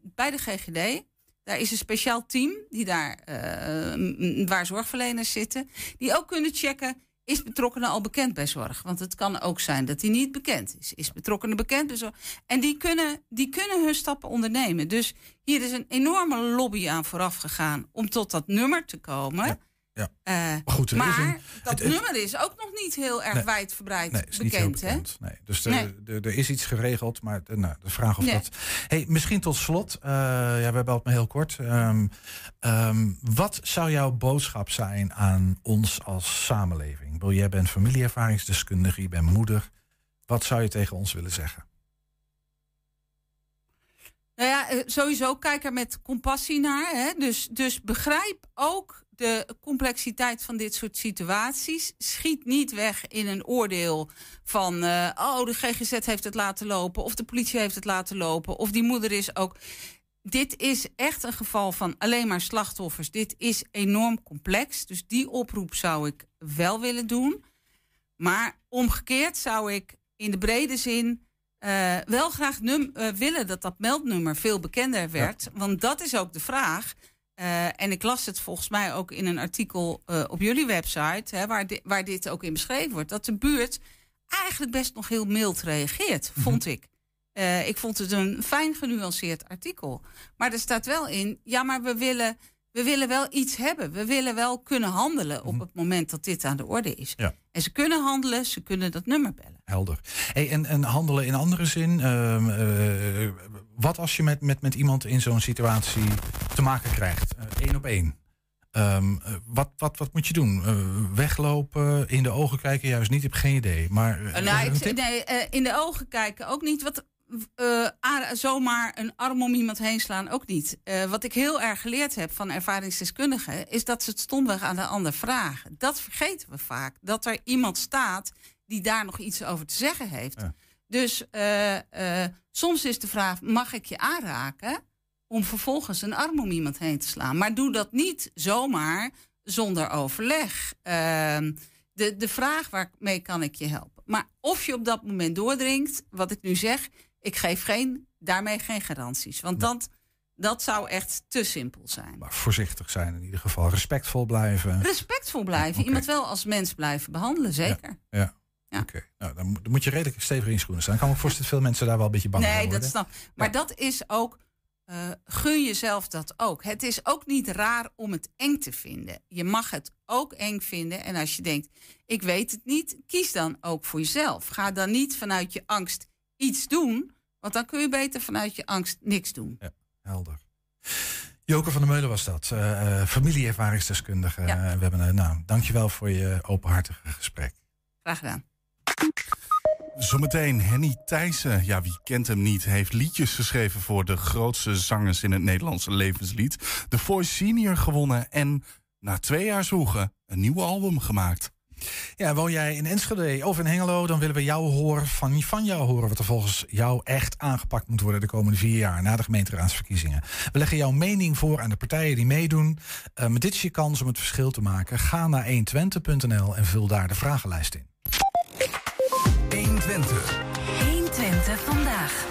bij de GGD. Daar is een speciaal team die daar, eh, waar zorgverleners zitten. Die ook kunnen checken. Is betrokkenen al bekend bij zorg? Want het kan ook zijn dat hij niet bekend is. Is betrokkenen bekend bij zorg? En die kunnen, die kunnen hun stappen ondernemen. Dus hier is een enorme lobby aan vooraf gegaan om tot dat nummer te komen. Eh, Maar goed, maar een- dat het- nummer is ook nog niet heel erg Nee. wijdverbreid Nee, is niet heel bekend. hè? Nee. Dus er, is iets geregeld, maar nou, de vraag of dat... Hey, misschien tot slot, eh, ja, we hebben het maar heel kort. Ehm, ehm, wat zou jouw boodschap zijn aan ons als samenleving? Bedoel, jij bent familieervaringsdeskundige, je bent moeder. Wat zou je tegen ons willen zeggen? Nou ja, eh, sowieso kijk er met compassie naar. Hè? Dus, dus begrijp ook de complexiteit van dit soort situaties. Schiet niet weg in een oordeel van... eh, oh, de GGZ heeft het laten lopen... of de politie heeft het laten lopen... of die moeder is ook... Dit is echt een geval van alleen maar slachtoffers. Dit is enorm complex. Dus die oproep zou ik wel willen doen. Maar omgekeerd zou ik in de brede zin eh, wel graag num- eh, willen dat dat meldnummer veel bekender werd. Want dat is ook de vraag. Eh, en ik las het volgens mij ook in een artikel eh, op jullie website, hè, waar, di- waar dit ook in beschreven wordt, dat de buurt eigenlijk best nog heel mild reageert, vond ik. Eh, ik vond het een fijn genuanceerd artikel. Maar er staat wel in, ja, maar we willen, we willen wel iets hebben. We willen wel kunnen handelen op het moment dat dit aan de orde is. Ja. En ze kunnen handelen, ze kunnen dat nummer bellen. Helder. Hey, en, en handelen in andere zin. Eh, wat als je met, met, met iemand in zo'n situatie te maken krijgt? Eén op één. Ehm, eh, wat, wat, wat moet je doen? Eh, weglopen, in de ogen kijken? Juist niet, ik heb geen idee. Maar eh, Eh, nou, ik- nee, eh, in de ogen kijken ook niet. Wat, eh, zomaar een arm om iemand heen slaan ook niet. Eh, wat ik heel erg geleerd heb van ervaringsdeskundigen... is dat ze het stomweg aan de ander vragen. Dat vergeten we vaak. Dat er iemand staat die daar nog iets over te zeggen heeft. Dus eh, eh, soms is de vraag, mag ik je aanraken... om vervolgens een arm om iemand heen te slaan. Maar doe dat niet zomaar zonder overleg. Ehm, de, de vraag waarmee kan ik je helpen? Maar of je op dat moment doordringt, wat ik nu zeg, ik geef geen, daarmee geen garanties. Want dat, dat zou echt te simpel zijn. Maar voorzichtig zijn in ieder geval. Respectvol blijven. Respectvol blijven, iemand wel als mens blijven behandelen, zeker. Ja. Oké, nou, dan, moet- dan moet je redelijk stevig in schoenen staan. Ik kan me voorstellen dat veel mensen daar wel een beetje bang voor Nee, worden. dat snap Maar dat is ook, eh, gun jezelf dat ook. Het is ook niet raar om het eng te vinden. Je mag het ook eng vinden. En als je denkt, ik weet het niet, kies dan ook voor jezelf. Ga dan niet vanuit je angst iets doen. Want dan kun je beter vanuit je angst niks doen. Helder. Joke van der Meulen was dat, eh, familieervaringsdeskundige. Eh, we hebben, een nou, dankjewel voor je openhartige gesprek. Graag gedaan. Zometeen Henny Thijssen, ja wie kent hem niet, heeft liedjes geschreven voor de grootste zangers in het Nederlandse levenslied. The Voice Senior gewonnen en na twee jaar zoeken een nieuw album gemaakt. Ja, woon jij in Enschede of in Hengelo, dan willen we jou horen, van, van jou horen wat er volgens jou echt aangepakt moet worden de komende vier jaar na de gemeenteraadsverkiezingen. We leggen jouw mening voor aan de partijen die meedoen. Met dit is je kans om het verschil te maken. Ga naar 120.nl en vul daar de vragenlijst in. 120. 120 vandaag.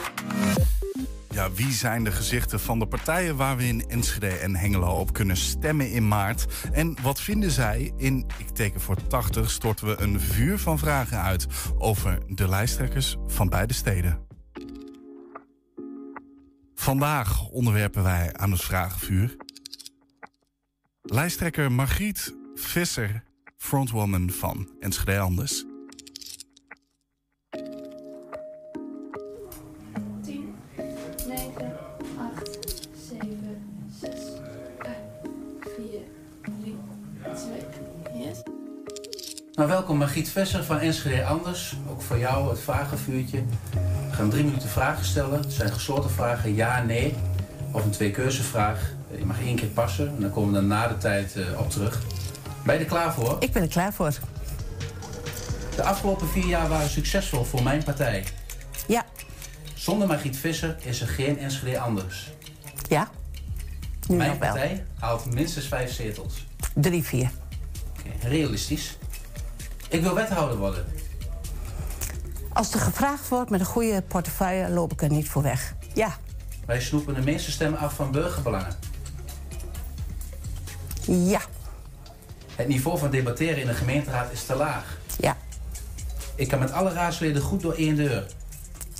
Ja, wie zijn de gezichten van de partijen waar we in Enschede en Hengelo op kunnen stemmen in maart? En wat vinden zij? In Ik teken voor 80 storten we een vuur van vragen uit over de lijsttrekkers van beide steden. Vandaag onderwerpen wij aan het vragenvuur. Lijsttrekker Margriet Visser, frontwoman van Enschede Anders. Nou, welkom Margriet Visser van Enschede Anders. Ook voor jou het vragenvuurtje. We gaan drie minuten vragen stellen. Het zijn gesloten vragen, ja, nee. Of een twee-keuzevraag. Je mag één keer passen en dan komen we er na de tijd uh, op terug. Ben je er klaar voor? Ik ben er klaar voor. De afgelopen vier jaar waren succesvol voor mijn partij. Ja. Zonder Margriet Visser is er geen Enschede Anders. Ja. Nu mijn partij haalt minstens vijf zetels. Drie, vier. Okay, realistisch. Ik wil wethouder worden. Als er gevraagd wordt met een goede portefeuille, loop ik er niet voor weg. Ja. Wij snoepen de meeste stemmen af van burgerbelangen. Ja. Het niveau van debatteren in de gemeenteraad is te laag. Ja. Ik kan met alle raadsleden goed door één deur.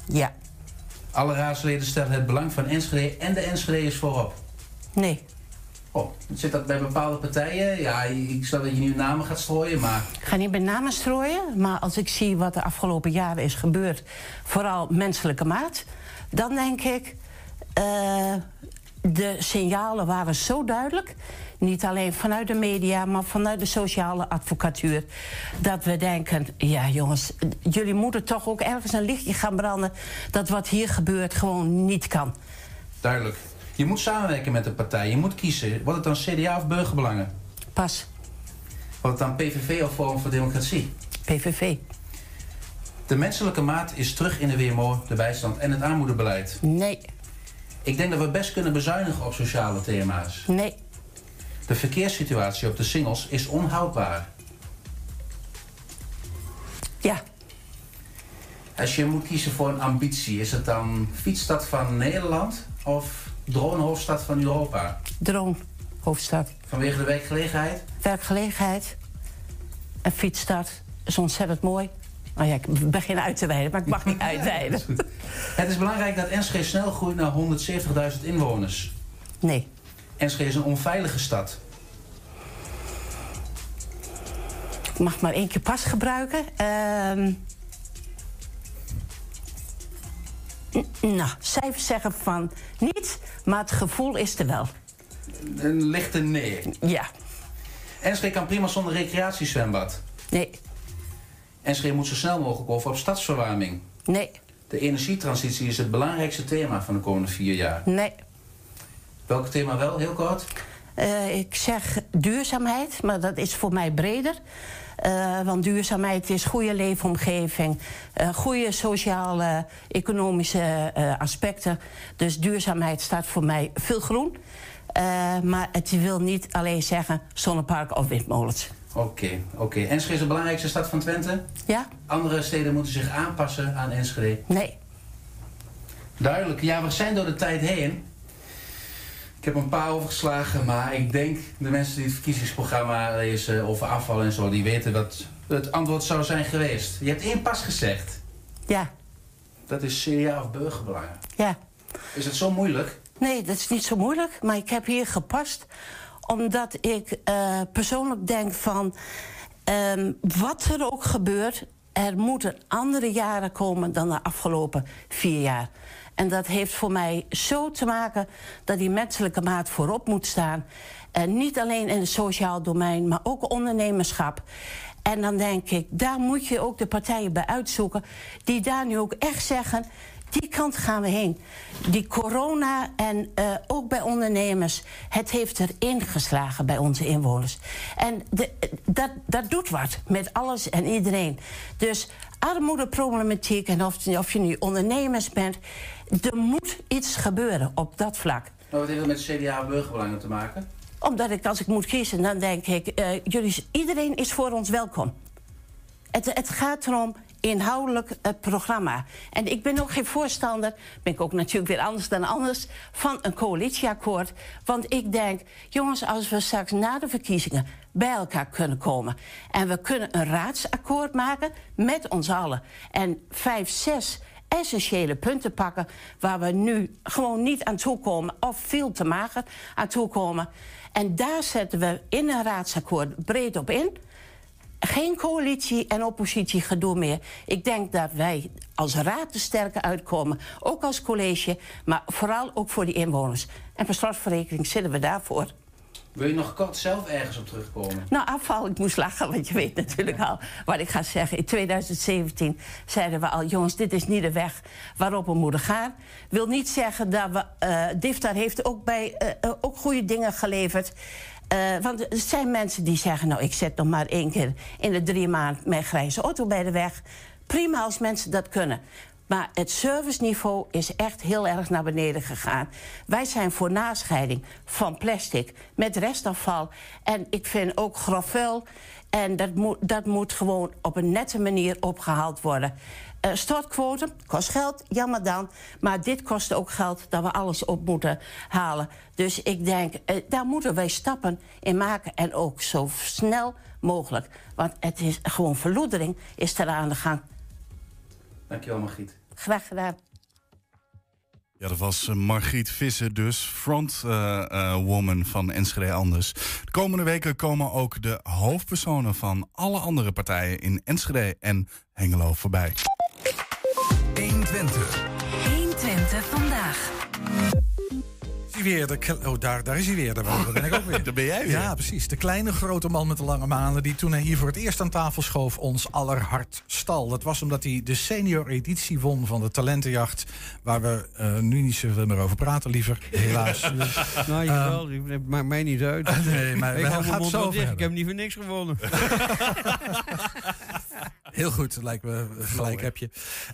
Ja. Alle raadsleden stellen het belang van Enschede en de Enschede's voorop. Nee. Oh, zit dat bij bepaalde partijen? Ja, ik stel dat je nu namen gaat strooien, maar... Ik ga niet bij namen strooien, maar als ik zie wat de afgelopen jaren is gebeurd... vooral menselijke maat, dan denk ik... Uh, de signalen waren zo duidelijk... niet alleen vanuit de media, maar vanuit de sociale advocatuur... dat we denken, ja jongens, jullie moeten toch ook ergens een lichtje gaan branden... dat wat hier gebeurt gewoon niet kan. Duidelijk. Je moet samenwerken met de partij. Je moet kiezen. Wordt het dan CDA of burgerbelangen? Pas. Wordt het dan PVV of Forum voor Democratie? PVV. De menselijke maat is terug in de WMO, de bijstand en het armoedebeleid. Nee. Ik denk dat we best kunnen bezuinigen op sociale thema's. Nee. De verkeerssituatie op de singles is onhoudbaar. Ja. Als je moet kiezen voor een ambitie, is het dan fietsstad van Nederland of dronehoofdstad van Europa? Dronehoofdstad. Vanwege de werkgelegenheid? Werkgelegenheid. En fietsstad is ontzettend mooi. Nou ja, ik begin uit te wijden, maar ik mag niet [laughs] uitweiden. Ja, het is belangrijk dat Enschede snel groeit naar 170.000 inwoners. Nee. Enschede is een onveilige stad. Ik mag maar één keer pas gebruiken. Uh, nou, cijfers zeggen van niet, maar het gevoel is er wel. Een lichte nee. Ja. Enschede kan prima zonder recreatiezwembad. Nee. Enschede moet zo snel mogelijk over op stadsverwarming. Nee. De energietransitie is het belangrijkste thema van de komende vier jaar. Nee. Welk thema wel, heel kort? Uh, ik zeg duurzaamheid, maar dat is voor mij breder. Uh, want duurzaamheid is goede leefomgeving, uh, goede sociale, economische uh, aspecten. Dus duurzaamheid staat voor mij veel groen. maar het wil niet alleen zeggen zonnepark of windmolens. Oké, okay, oké. Okay. Enschede is de belangrijkste stad van Twente? Ja. Andere steden moeten zich aanpassen aan Enschede? Nee. Duidelijk. Ja, we zijn door de tijd heen. Ik heb een paar overgeslagen, maar ik denk de mensen die het verkiezingsprogramma lezen over afval en zo, die weten dat het antwoord zou zijn geweest. Je hebt één pas gezegd. Ja. Dat is CDA of burgerbelangen. Ja. Is het zo moeilijk? Nee, dat is niet zo moeilijk, maar ik heb hier gepast omdat ik uh, persoonlijk denk van um, wat er ook gebeurt, er moeten andere jaren komen dan de afgelopen vier jaar. En dat heeft voor mij zo te maken dat die menselijke maat voorop moet staan. En niet alleen in het sociaal domein, maar ook ondernemerschap. En dan denk ik, daar moet je ook de partijen bij uitzoeken... die daar nu ook echt zeggen... Die kant gaan we heen. Die corona en uh, ook bij ondernemers, het heeft erin geslagen bij onze inwoners. En de, dat, dat doet wat met alles en iedereen. Dus armoedeproblematiek en of je nu ondernemers bent, er moet iets gebeuren op dat vlak. Maar wat heeft dat met CDA burgerbelangen te maken? Omdat ik, als ik moet kiezen, dan denk ik... Uh, jullie, iedereen is voor ons welkom. Het, het gaat erom inhoudelijk het programma. En ik ben ook geen voorstander, ben ik ook natuurlijk weer anders dan anders... van een coalitieakkoord. Want ik denk, jongens, als we straks na de verkiezingen bij elkaar kunnen komen... en we kunnen een raadsakkoord maken met ons allen... en vijf, zes essentiële punten pakken... waar we nu gewoon niet aan toe komen... of veel te mager aan toe komen... En daar zetten we in een raadsakkoord breed op in. Geen coalitie en oppositie gedoe meer. Ik denk dat wij als raad te sterker uitkomen. Ook als college, maar vooral ook voor die inwoners. En per slotverrekening zitten we daarvoor. Wil je nog kort zelf ergens op terugkomen? Nou, afval, ik moest lachen, want je weet natuurlijk al wat ik ga zeggen. In 2017 zeiden we al, jongens, dit is niet de weg waarop we moeten gaan. Wil niet zeggen dat we... Uh, Diftar heeft ook, bij, uh, ook goede dingen geleverd. Uh, want er zijn mensen die zeggen, nou, ik zet nog maar één keer in de drie maanden mijn grijze auto bij de weg. Prima als mensen dat kunnen. Maar het serviceniveau is echt heel erg naar beneden gegaan. Wij zijn voor nascheiding van plastic met restafval. En ik vind ook grofvuil. En dat moet, dat moet gewoon op een nette manier opgehaald worden. Uh, stortquotum kost geld, jammer dan. Maar dit kost ook geld dat we alles op moeten halen. Dus ik denk, uh, daar moeten wij stappen in maken. En ook zo snel mogelijk. Want het is gewoon verloedering is er aan de gang. Dankjewel, Margriet. Graag gedaan. Ja, dat was eh, Margriet Visser dus, frontwoman uh, uh, van Enschede Anders. De komende weken komen ook de hoofdpersonen van alle andere partijen in Enschede en Hengelo voorbij. 120. 120 vandaag weer. De, oh, daar, daar is hij weer. Daar ben ik ook weer. [laughs] daar ben jij weer. Ja, precies. De kleine grote man met de lange manen... die toen hij hier voor het eerst aan tafel schoof... ons allerhart stal. Dat was omdat hij de senior editie won van de talentenjacht... waar we uh, nu niet zoveel meer over praten, liever. [laughs] Helaas. nou, jawel. Het maakt mij niet uit. [laughs] nee, maar ik, we gaan zo ik heb niet voor niks gewonnen. Heel goed, lijkt me gelijk heb je.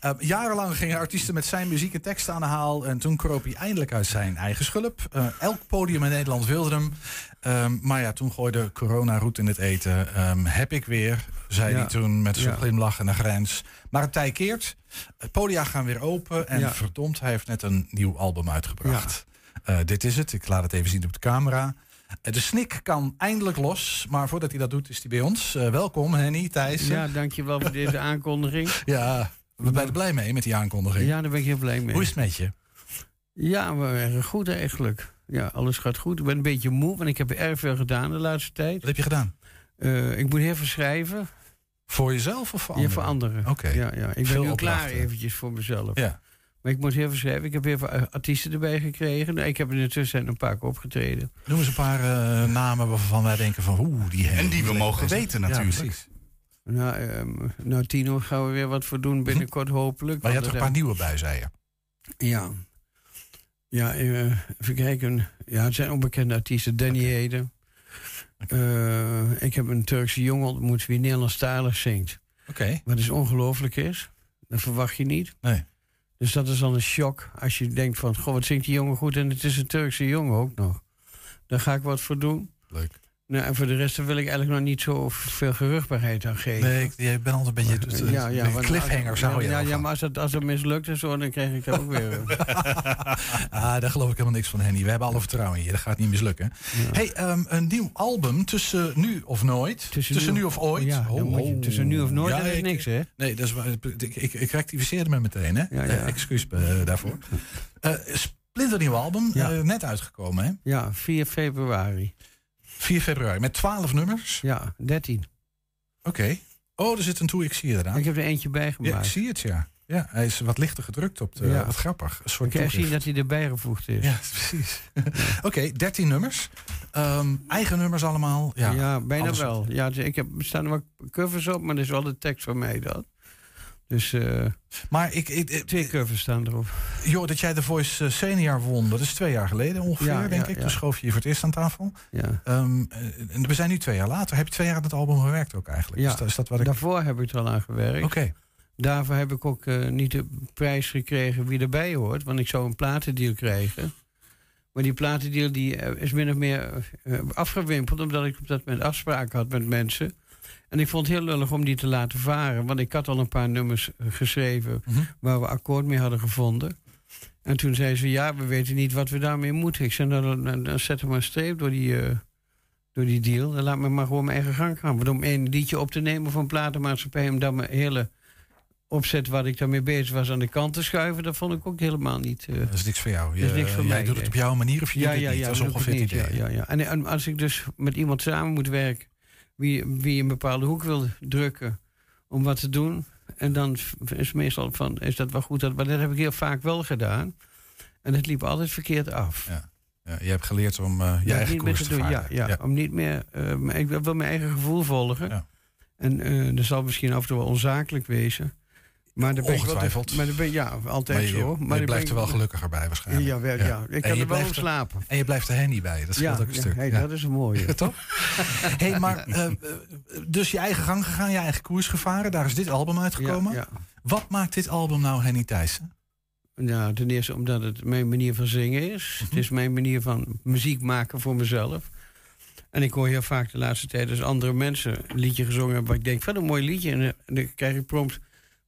Uh, jarenlang gingen artiesten met zijn muziek en teksten aan de haal. En toen kroop hij eindelijk uit zijn eigen schulp. Uh, elk podium in Nederland wilde hem. Um, maar ja, toen gooide corona roet in het eten. Um, heb ik weer, zei ja. hij toen met een ja. glimlach en een grens. Maar het tij keert. Podia gaan weer open. En ja. verdomd, hij heeft net een nieuw album uitgebracht. Uh, dit is het. Ik laat het even zien op de camera. De snik kan eindelijk los, maar voordat hij dat doet is hij bij ons. Uh, welkom Henny, Thijs. Ja, dankjewel voor deze [laughs] aankondiging. ja, we zijn er blij mee met die aankondiging. Ja, daar ben ik heel blij mee. Hoe is het met je? Ja, we goed eigenlijk. Ja, alles gaat goed. Ik ben een beetje moe, want ik heb erg veel gedaan de laatste tijd. Wat heb je gedaan? Uh, ik moet heel veel schrijven. Voor jezelf of voor anderen? Ja, voor anderen. Oké. Okay. Ja, ja. Ik veel ben nu klaar eventjes voor mezelf. Ja. Maar ik moet heel veel schrijven. Ik heb heel veel artiesten erbij gekregen. Ik heb er intussen een paar keer opgetreden. Noem eens een paar uh, namen waarvan wij denken van... Oeh, die en die we mogen weten natuurlijk. Ja, precies. Nou, um, nou, Tino gaan we weer wat voor doen binnenkort hopelijk. Maar je hebt er een paar nieuwe bij, zei je? Ja. Ja, uh, even kijken. Ja, het zijn onbekende artiesten. Danny okay. Heden. Okay. Uh, ik heb een Turkse jongen ontmoet wie Nederlandstalig zingt. Oké. Okay. Wat is ongelooflijk is. Dat verwacht je niet. Nee. Dus dat is dan een shock als je denkt van... goh, wat zingt die jongen goed en het is een Turkse jongen ook nog. Daar ga ik wat voor doen. Leuk. Nou, en voor de rest wil ik eigenlijk nog niet zo veel geruchtbaarheid aan geven. Nee, ik, jij bent altijd een beetje ja, ja, een cliffhanger, zou je Ja, ja maar als het, als het mislukt en zo, dan krijg ik dat ook weer. [laughs] [laughs] ah, daar geloof ik helemaal niks van, Henny. We hebben alle vertrouwen in je. Dat gaat niet mislukken. Ja. hey, um, een nieuw album tussen nu of nooit. Tussen, tussen nu, nu, of ooit. Ja, oh, je, tussen nu of nooit, dat is ik, niks, hè? Nee, dat is, ik, ik, ik rectificeerde me meteen, hè? Uh, excuus uh, daarvoor. Uh, [laughs] splinternieuw album, net uitgekomen, hè? Ja, 4 februari. 4 februari, met 12 nummers? Ja, 13. Oké. Oh, er zit een toe, ik zie je eraan. Ik heb er eentje bij gemaakt. Ja, ik zie het, ja. Ja, hij is wat lichter gedrukt op de... Ja. Wat grappig. Een soort Ik kan zien dat hij erbij gevoegd is. Ja, [laughs] precies. Oké, 13 nummers. Ehm, eigen nummers allemaal. Ja, Ja, bijna wel. Ja, dus ik heb, er staan er wat covers op, maar dat is wel de tekst van mij dat. Dus eh, maar ik, ik, twee covers staan erop. Joh, dat jij de Voice eh, Senior won, dat is twee jaar geleden ongeveer, Ja, denk ja, ik. ja. Toen schoof je je voor het eerst aan tafel. Ja. Ehm, eh, en we zijn nu twee jaar later. Heb je twee jaar aan het album gewerkt ook eigenlijk? Ja, Is, dat, is dat wat ik... daarvoor heb ik er al aan gewerkt. Oké. Daarvoor heb ik ook niet de prijs gekregen wie erbij hoort. Want ik zou een platendeal krijgen. Maar die platendeal die, is min of meer afgewimpeld... omdat ik op dat moment afspraken had met mensen. En ik vond het heel lullig om die te laten varen. Want ik had al een paar nummers eh, geschreven... Mhm. waar we akkoord mee hadden gevonden. En toen zei ze, ja, we weten niet wat we daarmee moeten. Ik zei, nou, dan, dan, dan zet er maar een streep door die, eh, door die deal. En laat me maar gewoon mijn eigen gang gaan. Want om één liedje op te nemen van platenmaatschappij... om dan mijn hele opzet waar ik daarmee bezig was aan de kant te schuiven... dat vond ik ook helemaal niet... eh, Dat is niks voor jou. Je, dat is niks voor jij mij, doet het op jouw manier of je doet het niet. dat is ongeveer het niet, idee. Ja, ja, ja. En, en als ik dus met iemand samen moet werken... wie, wie een bepaalde hoek wil drukken om wat te doen... en dan is meestal van, is dat wel goed? Dat, maar dat heb ik heel vaak wel gedaan. En het liep altijd verkeerd af. Ja. Ja, je hebt geleerd om eh, je Ja, eigen koers te doen. Ja, ja, om niet meer... maar ik wil mijn eigen gevoel volgen. En eh dat zal misschien af en toe wel onzakelijk wezen. Maar daar ben ik Ongetwijfeld. maar ben, ja, altijd Maar je, zo. je Maar ben blijft er wel gelukkiger bij waarschijnlijk. Ja, wel, ja. Ik kan je er wel om slapen. En je blijft er hen niet bij. Dat scheelt Ja, ook een stuk. hey, dat is een mooie. Toch? [laughs] hey, maar eh, eh, dus je eigen gang gegaan, je eigen koers gevaren. Daar is dit album uitgekomen. Wat maakt dit album nou Henny Thijssen? Ja, ten eerste omdat het mijn manier van zingen is. Mhm. Het is mijn manier van muziek maken voor mezelf. En ik hoor heel vaak de laatste tijd als andere mensen een liedje gezongen hebben... waar ik denk, wat een mooi liedje. En, eh, en dan krijg ik prompt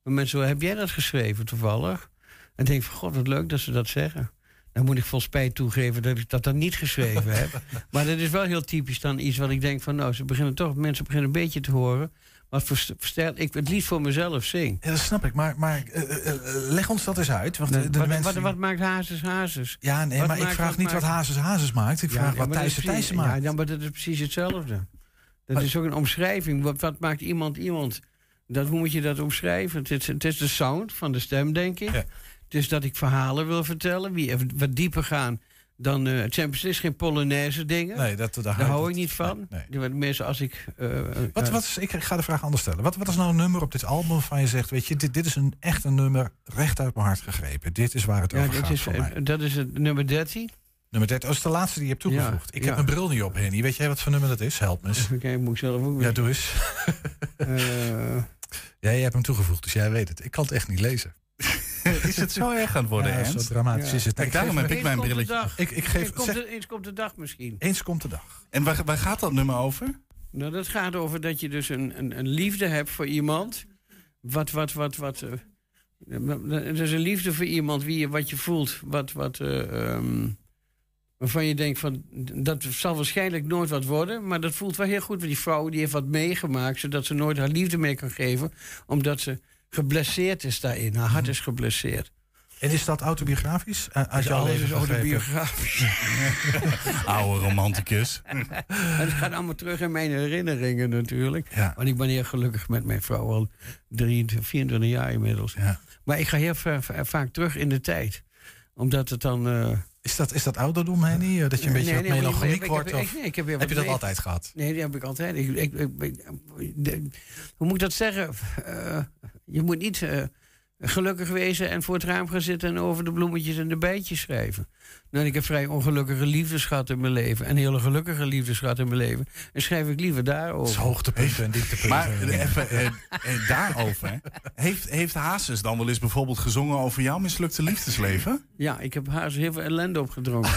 van mensen, "Wel, heb jij dat geschreven toevallig? En denk van, god, wat leuk dat ze dat zeggen. Dan moet ik vol spijt toegeven dat ik dat dan niet geschreven heb. [laughs] Maar dat is wel heel typisch dan iets wat ik denk van... nou, ze beginnen toch, mensen beginnen een beetje te horen... wat voor stijl ik het liefst voor mezelf zing. Ja, dat snap ik. Maar, maar eh, eh, eh, leg ons dat eens uit. Want de, de wat, mensen wat, wat maakt Hazes Hazes? Ja, nee, maar ik vraag niet wat Hazes Hazes maakt. Ik Ja, vraag ja, wat maar is Thijssen maakt. Ja, ja, maar dat is precies hetzelfde. Dat is ook een omschrijving. Wat, wat maakt iemand iemand? Dat, hoe moet je dat omschrijven? Het is, het is de sound van de stem, denk ik. Het is dat ik verhalen wil vertellen, even wat dieper gaan dan... eh het is geen Polonaise dingen. Nee, dat, daar, Daar hou ik niet van. Worden Meestal als ik... eh, Wat, eh, wat is, ik ga de vraag anders stellen. Wat, wat is nou een nummer op dit album waarvan je zegt... weet je, dit, dit is een echt een nummer recht uit mijn hart gegrepen. Dit is waar het ja, over gaat is, voor mij. dat is het nummer 13. Nummer 13, dat is de laatste die je hebt toegevoegd. Ja, ik ja. heb mijn bril niet op, Henny. Weet jij wat voor nummer dat is? Help me eens. [laughs] Oké, moet ik zelf ook Ja, doe eens. [laughs] Eh, ja, jij hebt hem toegevoegd, dus jij weet het. Ik kan het echt niet lezen. [laughs] Is het zo erg aan het worden, Ja, Ernst? zo dramatisch is het. Kijk, daarom heb ik mijn brilletje. Ik, ik geef, eens, komt de, eens komt de dag misschien. eens komt de dag. En waar, waar gaat dat nummer over? Nou, dat gaat over dat je dus een, een, een liefde hebt voor iemand. Wat, wat, wat, wat. eh, het is een liefde voor iemand wie je, wat je voelt. Wat, wat, eh, ehm, waarvan je denkt van. Dat zal waarschijnlijk nooit wat worden. Maar dat voelt wel heel goed. Want die vrouw die heeft wat meegemaakt. Zodat ze nooit haar liefde mee kan geven. Omdat ze geblesseerd is daarin. Haar hart is geblesseerd. En is dat autobiografisch? Uh, uit Dus jouw alles leven is autobiografisch. [laughs] Oude romanticus. Het gaat allemaal terug in mijn herinneringen natuurlijk. Want ik ben heel gelukkig met mijn vrouw al 23, 24 jaar inmiddels. Maar ik ga heel va- va- vaak terug in de tijd. Omdat het dan... eh, Is dat, is dat ouderdom, Henny? Eh, Dat je een beetje Nee, nee, melancholiek wordt? ik- of ik heb heb je dat altijd gehad? Nee, die heb ik altijd. Ik, ik, de- hoe moet ik dat zeggen? Eh, je moet niet eh, gelukkig wezen en voor het raam gaan zitten... en over de bloemetjes en de bijtjes schrijven. Nou, ik heb vrij ongelukkige liefdes gehad in mijn leven... en hele gelukkige liefdes gehad in mijn leven. En schrijf ik liever daarover. Dat is hoogtepunten en dieptepunten. Maar eh, even eh, eh, daarover. Heeft, heeft Hazes dan wel eens bijvoorbeeld gezongen over jouw mislukte liefdesleven? Ja, ik heb haar heel veel ellende opgedrongen.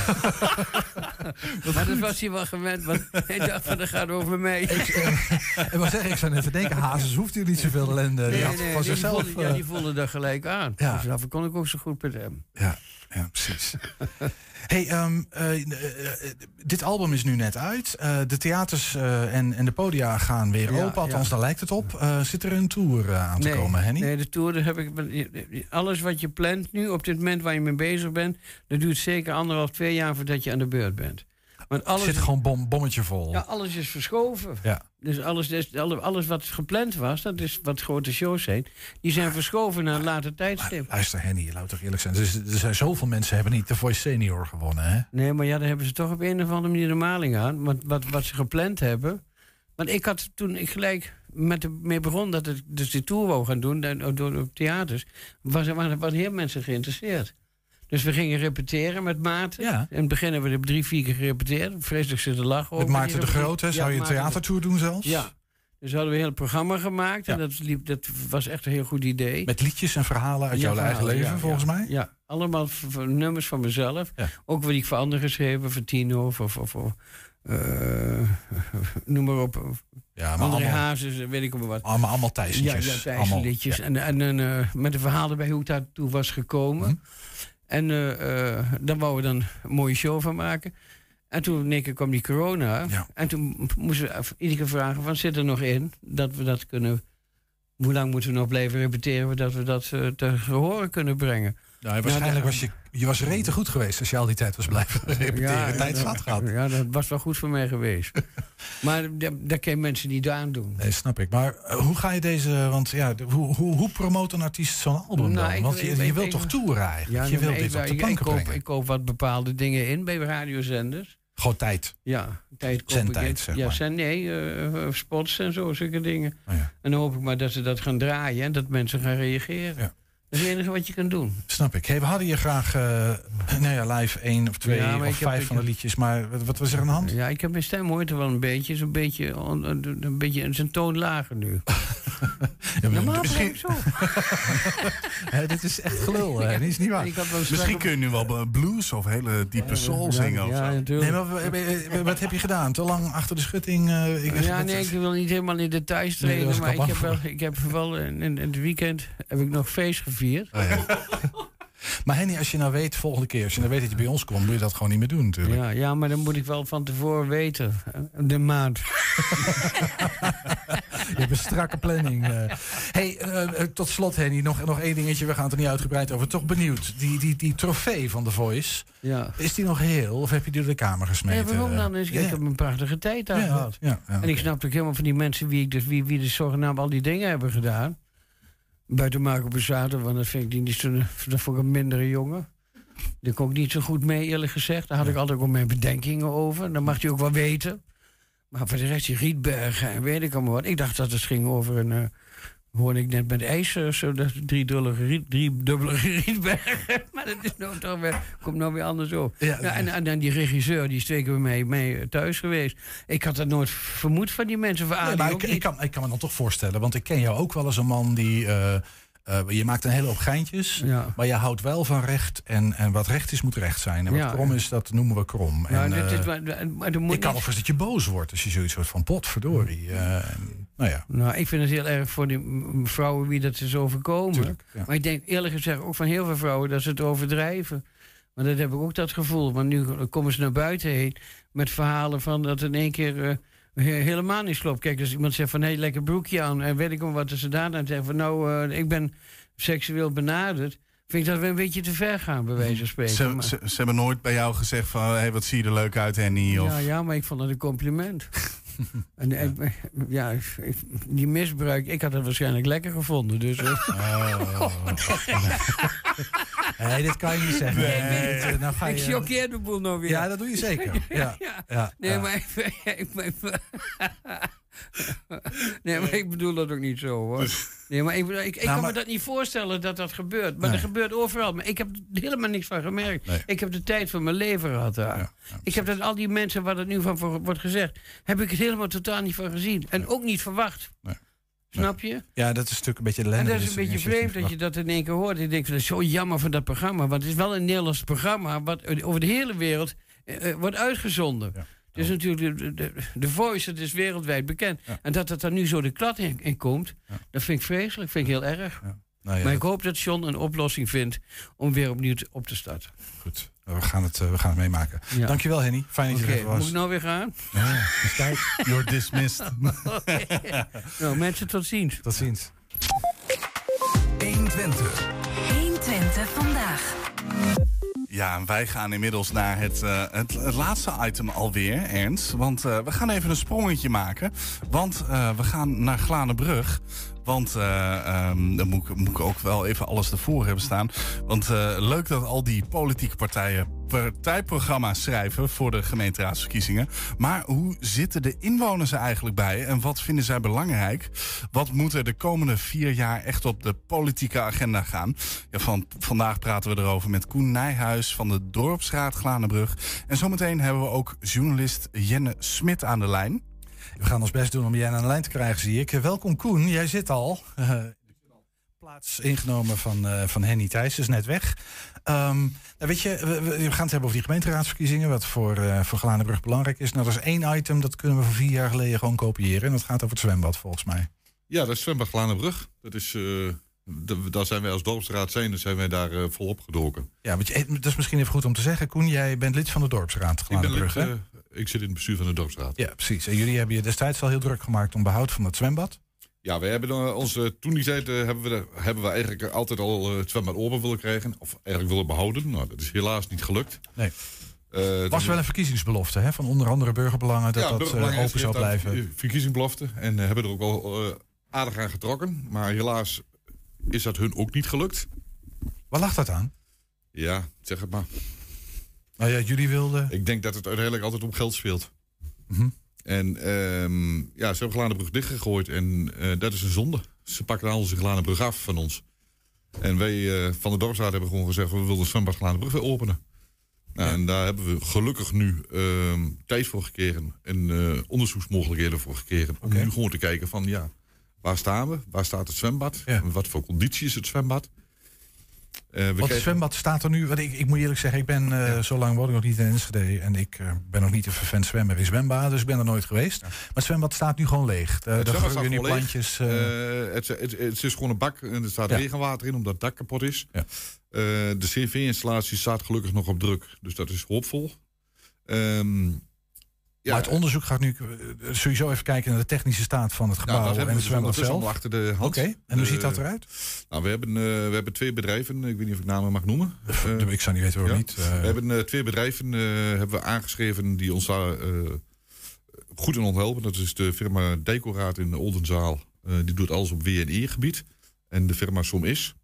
[laughs] maar dat was hij wel gewend, want hij dacht van, dat gaat over mij. Ik wil zeggen, ik zou even denken, Hazes hoeft u niet zoveel ellende. die had van die zichzelf... voelde, ja, eh, die voelde dat gelijk aan. Ja. Dus daarvoor kon ik ook zo goed met hem. Ja, ja precies. [laughs] hey, ehm, eh, eh, eh, dit album is nu net uit. De theaters en, en de podia gaan weer Ja, open. Althans, ja. daar lijkt het op. Zit er een tour aan te nee, komen, Henny? Nee, de tour, daar heb ik, alles wat je plant nu, op dit moment waar je mee bezig bent... dat duurt zeker anderhalf, twee jaar voordat je aan de beurt bent. Want alles, zit gewoon bom, bommetje vol. ja, alles is verschoven. Ja. Dus alles, alles wat gepland was, dat is wat grote shows zijn... die zijn verschoven naar een later tijdstip. Luister, Henny, laat toch eerlijk zijn. Er, is- er zijn zoveel mensen hebben niet de Voice Senior gewonnen, hè? Nee, maar ja, daar hebben ze toch op een of andere manier de maling aan. Want wat, wat ze gepland hebben. Want ik had toen ik gelijk met de, mee begon dat het dus die tour wou gaan doen, dan- door op theaters, was, er- waren, waren heel mensen geïnteresseerd. Dus we gingen repeteren met Maarten. Ja. In het begin hebben we er drie, vier keer gerepeteerd. Vreselijk zitten lachen over. Met Maarten de repetitie. Groot, hè? Ja, Zou je een de- theatertour doen zelfs? Ja. Dus hadden we een heel programma gemaakt. En dat, liep, dat was echt een heel goed idee. Met liedjes en verhalen uit jouw eigen verhalen, leven, volgens mij? Ja, allemaal nummers van mezelf. Ook wat ik voor anderen geschreven, voor Tino of... of, of, of, eh, noem maar op. Ja, maar André allemaal- Hazes, weet ik maar wat. Allemaal, allemaal Ja, ja ja. En, en, en eh, met een verhaal erbij hoe het daartoe was gekomen. Mhm. En eh, eh, daar wouden we dan een mooie show van maken. En toen in keer kwam die corona. En toen moesten we iedere keer vragen: van zit er nog in dat we dat kunnen. Hoe lang moeten we nog blijven repeteren voordat we dat eh, te horen kunnen brengen? Nou, waarschijnlijk was je, je was rete goed geweest als je al die tijd was blijven [laughs] repeteren. tijd dat- zat gehad. Ja, dat was wel goed voor mij geweest. [laughs] maar daar, kan je mensen niet aan doen. Nee, snap ik. Maar eh, hoe ga je deze... Want ja, hoe, hoe, hoe promoot een artiest zo'n album Nou, dan? ik- Want je, ik- je ik- wilt toch toeren eigenlijk? je wilt dit ik- op de ik- plank ik, koop, brengen. ik koop wat bepaalde dingen in bij radiozenders. Gewoon tijd. Ja, tijd koop Zendtijd, ik zeg ja, maar. zend- nee, eh, eh, spots en zo, zulke dingen. Oh ja. En dan hoop ik maar dat ze dat gaan draaien en dat mensen gaan reageren. Dat is het enige wat je kan doen. Snap ik. Hey, we hadden je graag eh, nou ja, live één of twee Ja, of ik heb- vijf ik van de liedjes. Maar wat, wat was er aan de hand? Ja, ik heb mijn stem hoort er wel een beetje. Zo'n beetje, on- een een beetje een zijn toon lager nu. [laughs] Ja, maar Normaal misschien- misschien zo. [laughs] Dit is echt gelul. hè. Dit is niet waar. Ik Misschien kun je nu wel blues of hele diepe soul zingen. of ja, natuurlijk. Nee, maar wat heb je gedaan? Te lang achter de schutting? eh, ik, Ja, nee, ik wil niet helemaal in details treden. ik maar ik heb, wel, ik heb wel in, in het weekend heb ik nog feest gevierd. Ja. [laughs] Maar Henny, als je nou weet, volgende keer, als je nou weet dat je bij ons komt, moet je dat gewoon niet meer doen natuurlijk. Ja, ja, maar dan moet ik wel van tevoren weten. eh, De maand. [laughs] Je hebt een strakke planning. eh. hey, eh, tot slot Henny, nog, nog één dingetje. We gaan het er niet uitgebreid over. Toch benieuwd. Die, die, die trofee van The Voice, Ja. is die nog heel of heb je die door de kamer gesmeten? Waarom dan? Is, Ja. Ik heb een prachtige tijd daar gehad. ja, ja, en ik snap ook helemaal van die mensen wie, ik dus, wie, wie dus zogenaamd al die dingen hebben gedaan. Buiten Marco Bezzato, want dat vind ik die niet zo, dat vond ik een mindere jongen. Daar kon ik niet zo goed mee, eerlijk gezegd. Daar had ik altijd ook mijn bedenkingen over. Dat mag je ook wel weten. Maar voor de rest, die Rietbergen en weet ik allemaal wat. Ik dacht dat het ging over een... eh, hoorde ik net met ijs, eh, zo dat driedubbele riet, driedubbele [laughs] maar dat is nou toch weer, komt nou weer anders op. Ja, en, en dan die regisseur, die is twee keer mij, mij thuis geweest. Ik had dat nooit vermoed van die mensen. Van, Nee, maar ook ik, ik, niet. kan, ik kan me dan toch voorstellen, want ik ken jou ook wel als een man die. eh, eh, je maakt een hele hoop geintjes, Ja. maar je houdt wel van recht. En, en wat recht is, moet recht zijn. En wat Ja. krom is, dat noemen we krom. Nou, en, dit is eh, maar- maar moet ik kan niet- voor dat je boos wordt als je zoiets hoort van potverdorie. eh, nou ja. Nou, ik vind het heel erg voor die vrouwen wie dat is overkomen. Tuurlijk, ja. Maar ik denk eerlijk gezegd ook van heel veel vrouwen dat ze het overdrijven. Maar dat heb ik ook dat gevoel. Want nu komen ze naar buiten heen met verhalen van dat in één keer helemaal niet klopt. Kijk, als iemand zegt van hé, lekker broekje aan en weet ik wel wat ze daar dan zeggen van nou, eh, ik ben seksueel benaderd. Vind ik dat we een beetje te ver gaan, bij wijze van spreken. Ze, Maar- ze, ze hebben nooit bij jou gezegd van... Hey, wat zie je er leuk uit, Henny? Of... Ja, ja, maar ik vond het een compliment. [laughs] [laughs] en, ja, ik- die misbruik, ik had het waarschijnlijk lekker gevonden. Dus, eh. [laughs] Nee, dit kan je niet zeggen. Nee, Nee, dit, nou ga ik choqueer de boel nou weer. Ja, dat doe je zeker. [laughs] Ja, ja, nee. Maar ik- [laughs] nee, maar ik bedoel dat ook niet zo hoor. Nee, maar ik, ik, ik Nou, kan maar- me dat niet voorstellen dat dat gebeurt. Maar Nee. dat gebeurt overal. Maar ik heb er helemaal niks van gemerkt. Nee. Ik heb de tijd van mijn leven gehad daar. ik heb dat al die mensen waar het nu van voor- wordt gezegd... heb ik het helemaal totaal niet van gezien. En ook niet verwacht. Snap je? Ja, dat is natuurlijk een beetje En ellende. dat is dus een beetje vreemd dat je dat in één keer hoort. Ik denk, dat is zo jammer van dat programma. Want het is wel een Nederlands programma... wat over de hele wereld eh, eh, wordt uitgezonden. Dus natuurlijk, de, de, de Voice, het is wereldwijd bekend. En dat het er nu zo de klad in, in komt... dat vind ik vreselijk, vind ik heel erg. Nou ja, maar ik hoop dat John een oplossing vindt... om weer opnieuw te- op te starten. Goed, we gaan het, eh, we gaan het meemaken. Ja. Dankjewel, Henny. Fijn dat je er was. moet ik nou weer gaan? Ja, dus kijk. You're dismissed. [laughs] Nou, mensen, tot ziens. Tot ziens. 120. 120 vandaag. Ja, wij gaan inmiddels naar het, eh, het, het laatste item alweer, Ernst. Want eh, we gaan even een sprongetje maken. Want eh, we gaan naar Glanenbrug. Want eh, ehm, dan moet ik, moet ik ook wel even alles ervoor hebben staan. Want eh, leuk dat al die politieke partijen partijprogramma schrijven voor de gemeenteraadsverkiezingen. Maar hoe zitten de inwoners er eigenlijk bij en wat vinden zij belangrijk? Wat moet er de komende vier jaar echt op de politieke agenda gaan? Ja, van, vandaag praten we erover met Koen Nijhuis van de Dorpsraad Glanenbrug. En zometeen hebben we ook journalist Jenne Smit aan de lijn. We gaan ons best doen om jij aan de lijn te krijgen, zie ik. Welkom Koen, jij zit al. eh, plaats ingenomen van, eh, van Henny Thijs, is net weg. Ehm, nou weet je, we, gaan het hebben over die gemeenteraadsverkiezingen, wat voor, eh voor belangrijk is. Nou, dat is één item, dat kunnen we van vier jaar geleden gewoon kopiëren. En dat gaat over het zwembad, volgens mij. Ja, dat is zwembad Glanenbrug. Dat is, daar zijn wij als dorpsraad zijn, dan zijn wij daar volop gedoken. Ja, je, dat is misschien even goed om te zeggen. Koen, jij bent lid van de dorpsraad Ik, ben lid? Ik zit in het bestuur van de dorpsraad. Ja, precies. En jullie hebben je destijds al heel druk gemaakt om behoud van het zwembad. Ja, we hebben eh, onze, toen die tijd eh, hebben, we, de- hebben we eigenlijk altijd al eh, het zwembad open willen krijgen. Of eigenlijk willen behouden. Nou, dat is helaas niet gelukt. Nee. Eh, was wel een verkiezingsbelofte hè, van onder andere burgerbelangen dat ja, dat open zou blijven. ver- verkiezingsbelofte. En hebben er ook al eh, aardig aan getrokken. Maar helaas is dat hun ook niet gelukt. Waar lag dat aan? Ja, zeg het maar. Nou ja, jullie wilden... Ik denk dat het uiteindelijk altijd om geld speelt. Mhm. En ehm, ja, ze hebben Glanenbrug dichtgegooid en eh, dat is een zonde. Ze pakken al onze Glanenbrug af van ons. En wij eh, van de dorpsraad hebben gewoon gezegd... we willen zwembad Glanenbrug weer openen. Nou, En daar hebben we gelukkig nu ehm, tijd voor gekregen... en eh, onderzoeksmogelijkheden voor gekregen... om nu gewoon te kijken van ja, waar staan we? Waar staat het zwembad? Wat voor conditie is het zwembad? Want het zwembad staat er nu. Want ik, ik moet eerlijk zeggen, ik ben eh, zo lang woon ik nog niet in Enschede. En ik eh, ben nog niet een vervent zwemmer in zwembaden, dus ik ben er nooit geweest. Maar het zwembad staat nu gewoon leeg. Zwembad groeien nu plantjes. het, het, het is gewoon een bak en er staat Ja. regenwater in omdat het dak kapot is. Ja. De CV-installatie staat gelukkig nog op druk, dus dat is hoopvol. Ehm, ja, maar het onderzoek gaat nu eh, sowieso even kijken naar de technische staat van het ja, gebouw en we het dus zwembad zelf. achter de hand. Oké, en hoe ziet dat eruit? Nou, we hebben, eh, we hebben twee bedrijven, ik weet niet of ik namen mag noemen. Eh, ik zou niet weten waarom niet. we hebben twee bedrijven hebben we aangeschreven die ons daar goed in ons helpen. Dat is de firma Decoraat in Oldenzaal. Die doet alles op WNE-gebied. En de firma Som Is.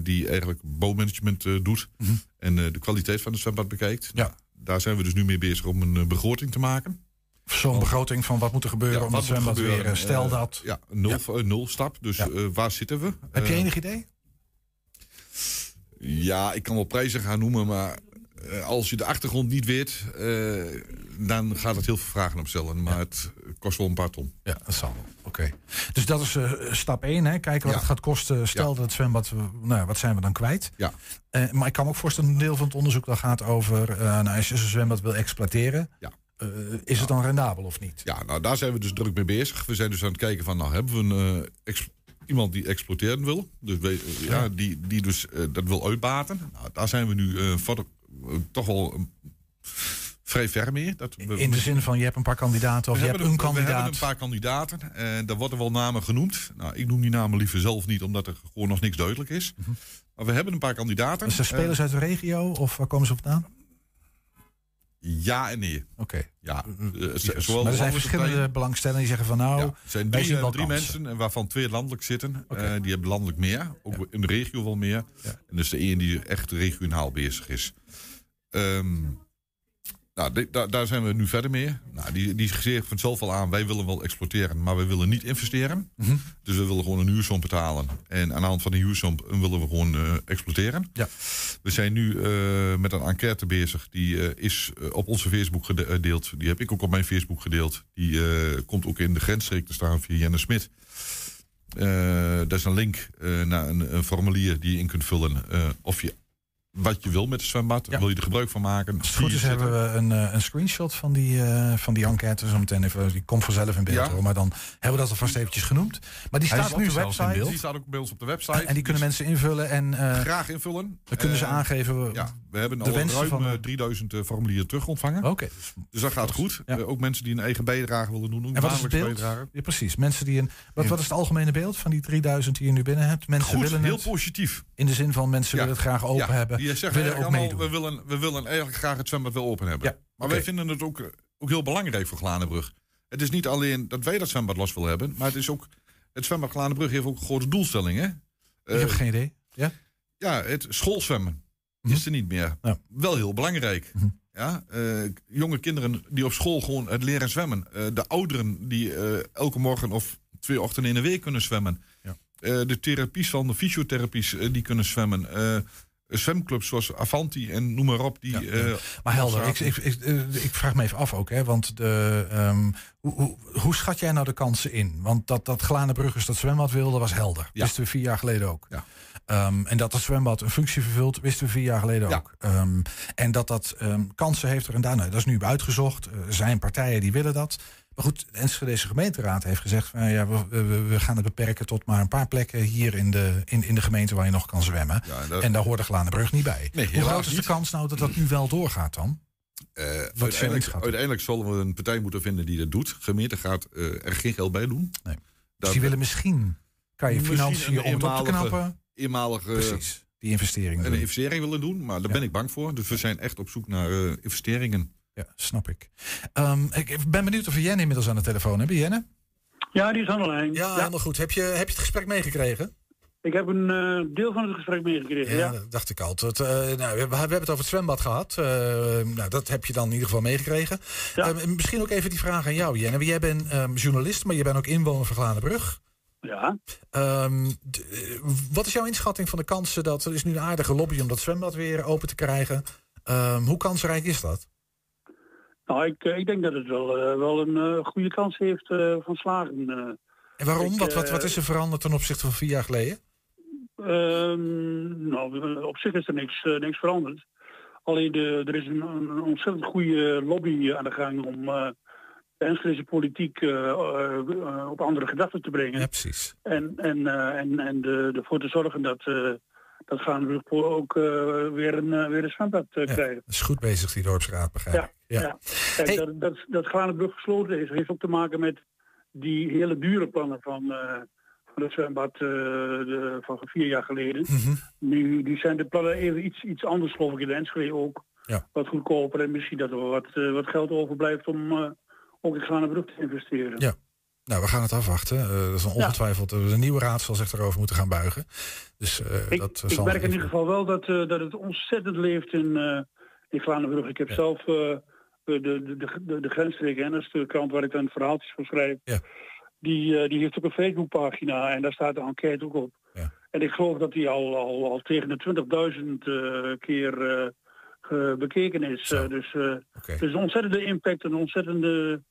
die eigenlijk bouwmanagement doet. Mhm. En de kwaliteit van het zwembad bekijkt. Nou, daar zijn we dus nu mee bezig om een eh, begroting te maken. Zo'n begroting van wat moet er gebeuren Ja, om het zwembad weer... gebeuren? Stel Eh, dat... Ja, nul, eh, nul stap. Dus Ja. waar zitten we? Heb je enig idee? Ja, ik kan wel prijzen gaan noemen, maar als je de achtergrond niet weet, eh, dan gaat het heel veel vragen opstellen. Maar het kost wel een paar ton. Ja, dat zal wel. Oké. Dus dat is eh, stap 1, hè? kijken wat Ja. het gaat kosten. Stel Ja. dat het zwembad, eh, nou, wat zijn we dan kwijt? Ja. Eh, maar ik kan me ook voorstellen, een deel van het onderzoek dat gaat over, eh, nou, als je zo'n zwembad wil exploiteren, Ja. eh, is het dan rendabel of niet? Ja, nou daar zijn we dus druk mee bezig. We zijn dus aan het kijken van, nou hebben we een, eh, iemand die exploiteren wil. Dus we, eh, ja, Ja. die, die dus eh, dat wil uitbaten. Nou, daar zijn we nu eh, verder, eh, toch wel eh, vrij ver mee. Dat we, In de zin van, je hebt een paar kandidaten of je hebt een We hebben kandidaat. een paar kandidaten. En daar worden wel namen genoemd. Nou, ik noem die namen liever zelf niet, omdat er gewoon nog niks duidelijk is. Maar we hebben een paar kandidaten. Dus er spelers Eh, uit de regio of waar komen ze vandaan? Ja en nee. Oké. Ja, eh, Dus- zowel maar er zijn verschillende belangstellenden die zeggen van nou, Ja, er zijn drie, eh, drie kansen. mensen, en waarvan twee landelijk zitten. Eh, die hebben landelijk meer. Ook in de regio wel meer. En dus de één die echt regionaal bezig is. Ehm, nou, daar- daar zijn we nu verder mee. Nou, die, die geeft vanzelf al aan, wij willen wel exploiteren, maar wij willen niet investeren. Mhm. Dus we willen gewoon een huursom betalen. En aan de hand van die huursom eh, willen we gewoon eh, exploiteren. Ja. We zijn nu eh, met een enquête bezig. Die is op onze Facebook gede- gedeeld. Die heb ik ook op mijn Facebook gedeeld. Die komt ook in de grensstreek te staan via Jenne Smit. Dat is een link naar een, een formulier die je in kunt vullen. of je wat je wil met het zwembad. Wil je er gebruik van maken? Als goed is hebben we een, eh, een screenshot van die, eh, van die enquête. Zo meteen even, die komt vanzelf in beeld Ja. hoor. Maar dan hebben we dat alvast eventjes genoemd. Maar die Hij staat is op nu de website. beeld. Die staat ook bij ons op de website. En die kunnen mensen invullen. En, eh, Graag invullen. Dan kunnen ze aangeven. Ja, we hebben de al ruim van- eh, 3000 eh, formulieren terug ontvangen. Oké. Dus dat gaat goed. Ook mensen die een eigen bijdrage willen doen. En wat is het beeld? Ja, precies. Mensen die een, wat, wat is het algemene beeld van die 3000 die je nu binnen hebt? Mensen Goed, willen heel het. positief. In de zin van mensen willen het graag open hebben. Die zeggen willen ook allemaal, we willen, we willen eigenlijk graag het zwembad wel open hebben. maar wij vinden het ook, ook heel belangrijk voor Glanenbrug. Het is niet alleen dat wij dat zwembad los willen hebben, maar het is ook. Het zwembad Glanenbrug heeft ook grote doelstelling. Hè? Ik heb Eh, geen idee. Ja? Ja, het schoolzwemmen. is er niet meer. Wel heel belangrijk. Ja, eh, jonge kinderen die op school gewoon het leren zwemmen. Eh, de ouderen die eh, elke morgen of twee ochtenden in de week kunnen zwemmen. Eh, de therapies van de fysiotherapies eh, die kunnen zwemmen. Zwemclubs zoals Avanti en noem maar op. Die, eh, Maar helder, ik, ik, ik, eh, ik vraag me even af ook, hè, want de, ehm, hoe, hoe, hoe schat jij nou de kansen in? Want dat, dat Glanenbruggers dat zwembad wilde, was helder. Wisten we vier jaar geleden ook. Ehm, en dat dat zwembad een functie vervult, wisten we vier jaar geleden ook. Ehm, en dat dat kansen heeft er en daar, nou, dat is nu uitgezocht. Eh, Er zijn partijen die willen dat. Maar goed, de Enschedeze gemeenteraad heeft gezegd... Van, ja, we, we, we gaan het beperken tot maar een paar plekken hier in de, in, in de gemeente waar je nog kan zwemmen. dat- En daar hoort de Glanenbrug niet bij. Nee, Hoe groot is de kans nou dat dat nu wel doorgaat dan? Jouw uiteindelijk, uiteindelijk zullen we een partij moeten vinden die dat doet. De gemeente gaat eh, er geen geld bij doen. Nee. Dat- Dus die willen misschien, kan je financiën om het op te knappen? Eenmalige Precies, die investering Een doen. investering willen doen, maar daar ben ik bang voor. Dus we zijn echt op zoek naar eh, investeringen. Ja, snap ik. Ehm, ik ben benieuwd of we Jenne inmiddels aan de telefoon hebben. Jenne? Ja, die is aan de lijn. Ja, helemaal goed. Heb je, heb je het gesprek meegekregen? Ik heb een eh, deel van het gesprek meegekregen, ja. Ja, dat dacht ik al. Eh, nou, we, we hebben het over het zwembad gehad. Eh, nou, dat heb je dan in ieder geval meegekregen. Eh, misschien ook even die vraag aan jou, Jenne. Jij bent ehm, journalist, maar je bent ook inwoner van Glanenbrug. Ja. Ehm, wat is jouw inschatting van de kansen dat er is nu een aardige lobby om dat zwembad weer open te krijgen? Ehm, hoe kansrijk is dat? Nou, ik, eh, ik denk dat het wel, eh, wel een eh, goede kans heeft van slagen. En waarom? Ik, wat, wat, wat is er veranderd ten opzichte van vier jaar geleden? Ehm, nou, op zich is er niks, niks veranderd. Alleen de, er is een, een ontzettend goede lobby aan de gang om de Enschedeze politiek op andere gedachten te brengen. Ja, precies. En, en, en, en de, ervoor te zorgen dat, dat Gaanbrugpoort ook eh, weer, een, eh, weer een zwembad eh, krijgen. Dat is goed bezig, die dorpsraad, begrijp ik. Ja, ja. Kijk, dat, dat, dat Glanenbrug gesloten is, heeft ook te maken met die hele dure plannen van, eh, van het zwembad de, van vier jaar geleden. Mhm. Nu die zijn de plannen even iets, iets anders, geloof ik, in de Enschede ook. Ja. Wat goedkoper en misschien dat er wat, wat geld overblijft om ook in Glanenbrug te investeren. Ja. Nou, we gaan het afwachten. Eh, dat is een ongetwijfeld. eh, De nieuwe raad zal zich daarover moeten gaan buigen. Dus eh, Ik, dat ik zal merk in ieder geval wel dat, dat het ontzettend leeft in, in Glanenbrug. Ik heb zelf de, de, de, de, de grensstreek, en dat is de krant waar ik dan verhaaltjes voor schrijf. Die, eh, die heeft ook een Facebookpagina en daar staat de enquête ook op. En ik geloof dat die al, al, al tegen de 20.000 eh, keer bekeken is. Dus is een ontzettende impact en een ontzettende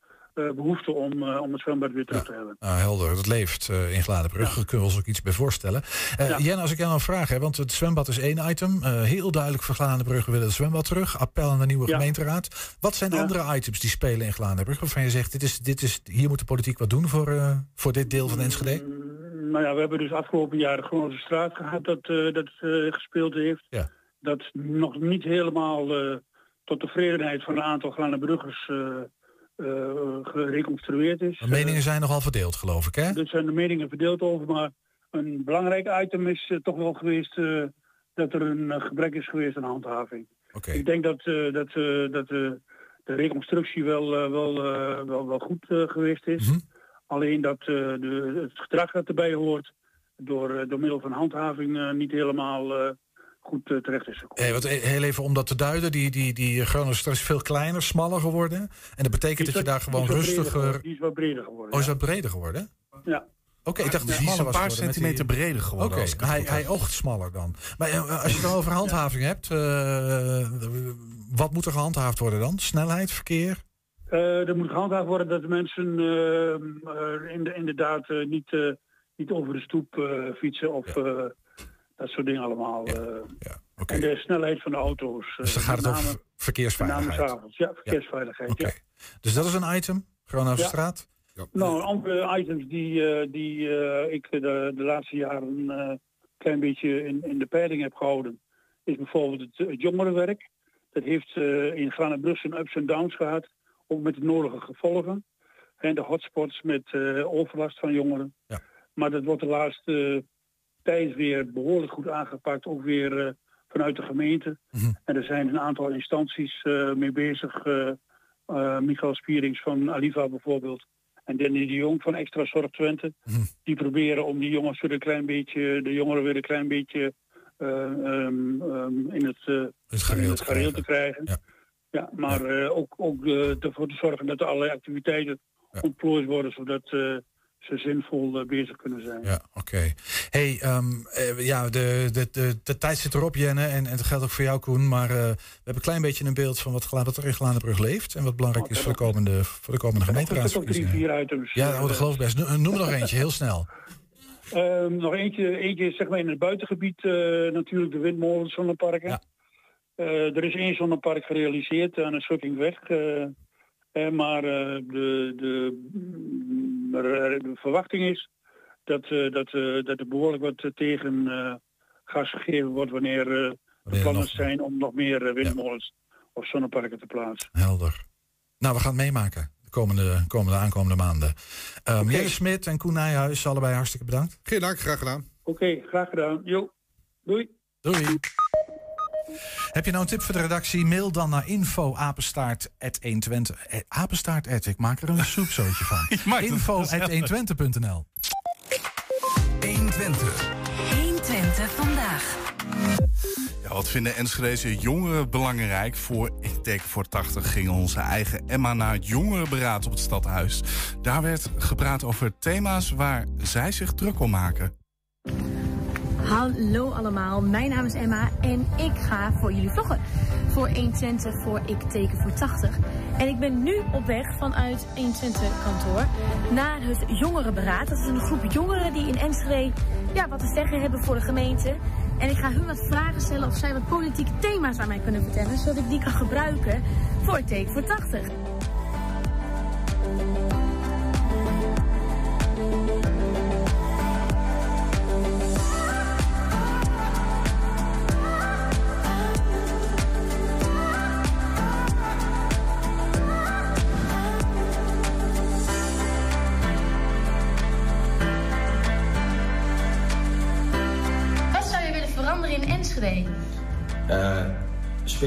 behoefte om, eh, om het zwembad weer terug te hebben. Nou, helder, dat leeft eh, in Gladenbrug. Daar kunnen we ons ook iets bij voorstellen. Eh Jen, als ik jou nou vraag, hè, want het zwembad is één item. Eh, heel duidelijk voor Gladenbrug, we willen het zwembad terug. Appel aan de nieuwe gemeenteraad. Wat zijn andere items die spelen in Gladenbrug? Waarvan je zegt, dit is, dit is, hier moet de politiek wat doen voor, eh, voor dit deel van Enschede? Nou ja, we hebben dus afgelopen jaar de Groningse straat gehad dat, eh, dat eh, gespeeld heeft. Ja. Dat nog niet helemaal eh, tot tevredenheid van een aantal Glanenbruggers eh eh, gereconstrueerd is. De meningen zijn nogal verdeeld, geloof ik, hè? Er zijn de meningen verdeeld over, maar een belangrijk item is eh, toch wel geweest eh, dat er een eh, gebrek is geweest aan handhaving. Ik denk dat, eh, dat, eh, dat eh, de reconstructie wel, eh, wel, eh, wel, wel goed eh, geweest is. Alleen dat eh, de, het gedrag dat erbij hoort door, eh, door middel van handhaving eh, niet helemaal eh, goed eh, terecht is gekomen. Hey, wat, eh, heel even om dat te duiden, die, die, die Groningse straat is veel kleiner, smaller geworden. En dat betekent dat je daar gewoon rustiger... Die is wat breder geworden. Oh, is dat breder geworden? Ja. Oké, ik dacht dat Die het is smaller een was paar geworden met centimeter die- breder geworden, Oké, hij, hij oogt smaller dan. Maar eh, als je het dan over handhaving hebt, eh, wat moet er gehandhaafd worden dan? Snelheid, verkeer? Eh, er moet gehandhaafd worden dat de mensen eh, eh, in de, inderdaad eh, niet, eh, niet over de stoep eh, fietsen of eh, dat soort dingen allemaal. eh. En de snelheid van de auto's. Dus dan gaat het over Met verkeersveiligheid. Ja, verkeersveiligheid. Ja. Dus dat is een item, Groningen Ja. straat. Nou, andere items die, eh, die eh, ik de, de laatste jaren een eh, klein beetje in, in de peiling heb gehouden, is bijvoorbeeld het, het jongerenwerk. Dat heeft eh, in Granenbrug zijn ups en downs gehad, ook met de nodige gevolgen. En de hotspots met eh, overlast van jongeren. Maar dat wordt de laatste tijd weer behoorlijk goed aangepakt, ook weer eh, vanuit de gemeente. En er zijn een aantal instanties eh, mee bezig. eh Michael Spierings van Aliva bijvoorbeeld. En Danny de Jong van Extra Zorg Twente. Die proberen om die jongens weer een klein beetje, de jongeren weer een klein beetje eh, ehm, ehm, in het, eh, Het gareel in te het gareel te krijgen. Ja. maar eh, ook, ook ervoor te zorgen dat er allerlei activiteiten ontplooid worden, zodat ze zinvol eh, bezig kunnen zijn. Ja, oké. Hey, ehm, eh, ja, de, de, de, de tijd zit erop, Jenne, en, en dat geldt ook voor jou, Koen. Maar eh, we hebben een klein beetje een beeld van wat, wat er in Gladenbrug leeft... en wat belangrijk is voor de komende, voor de komende Ook drie, gemeenteraadsverkiezingen. vier items. Ja, oh, dat geloof ik best. No- Noem er nog eentje, heel snel. [laughs] Ehm, nog eentje, eentje is zeg maar in het buitengebied natuurlijk de windmolens zonneparken. Er is één zonnepark gerealiseerd aan de Sukkingweg. eh, eh, maar de, de, er- de verwachting is dat, eh, dat, eh, dat er behoorlijk wat eh, tegen eh, gas gegeven wordt wanneer eh de plannen nog- zijn om nog meer eh, windmolens of zonneparken te plaatsen. Helder. Nou, we gaan het meemaken de komende, komende aankomende maanden. Um, Oké. Jelle Smit en Koen Nijhuis, allebei hartstikke bedankt. Geen dank, graag gedaan. Oké, graag gedaan. Jo, doei. Doei. Heb je nou een tip voor de redactie? Mail dan naar info apenstaart 120. Eh, apenstaart at, ik maak er een [laughs] soepzootje van. info at 120.nl 120. 120 vandaag. Ja, wat vinden Enschedeze jongeren belangrijk? Voor Ik Teken voor 80 ging onze eigen Emma naar het jongerenberaad op het stadhuis. Daar werd gepraat over thema's waar zij zich druk om maken. Hallo allemaal, mijn naam is Emma en ik ga voor jullie vloggen. Voor 120 voor Ik Teken voor 80. En ik ben nu op weg vanuit 120 kantoor naar het Jongerenberaad. Dat is een groep jongeren die in Enschede ja, wat te zeggen hebben voor de gemeente. En ik ga hun wat vragen stellen of zij wat politieke thema's aan mij kunnen vertellen. Zodat ik die kan gebruiken voor Ik Teken voor 80.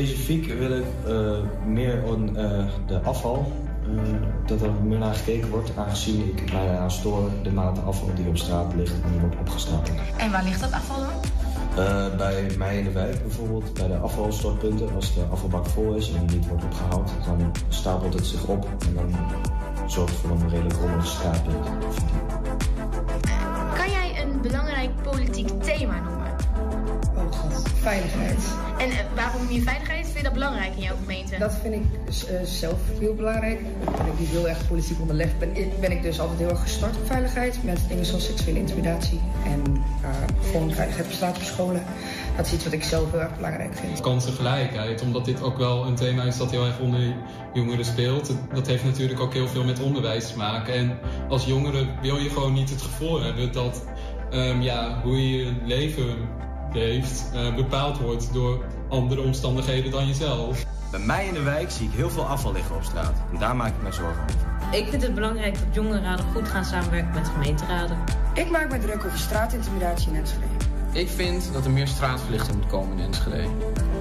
Specifiek wil ik eh, meer aan eh, de afval, eh, dat er meer naar gekeken wordt, aangezien ik mij aan stoor de mate afval die op straat ligt en die wordt opgestapeld. En waar ligt dat afval dan? Bij mij in de wijk bijvoorbeeld, bij de afvalstortpunten, als de afvalbak vol is en niet wordt opgehaald, dan stapelt het zich op en dan zorgt het voor een redelijk rommelig straatbeeld. Kan jij een belangrijk politiek thema noemen? Veiligheid. En eh, waarom je veiligheid? Vind je dat belangrijk in jouw gemeente? Dat vind ik eh, zelf heel belangrijk. Ik niet heel erg politiek onderlegd. Ben, ik- ben ik dus altijd heel erg gestart op veiligheid. Met dingen zoals seksuele intimidatie. En eh, gewoon veiligheid op straat op scholen. Dat is iets wat ik zelf heel erg belangrijk vind. Kansengelijkheid, omdat dit ook wel een thema is dat heel erg onder jongeren speelt. Dat heeft natuurlijk ook heel veel met onderwijs te maken. En als jongere wil je gewoon niet het gevoel hebben dat ehm, ja, hoe je je leven leeft eh, bepaald wordt door andere omstandigheden dan jezelf. Bij mij in de wijk zie ik heel veel afval liggen op straat. En daar maak ik me zorgen over. Ik vind het belangrijk dat jongerenraden goed gaan samenwerken met gemeenteraden. Ik maak me druk over straatintimidatie in Enschede. Ik vind dat er meer straatverlichting moet komen in Enschede.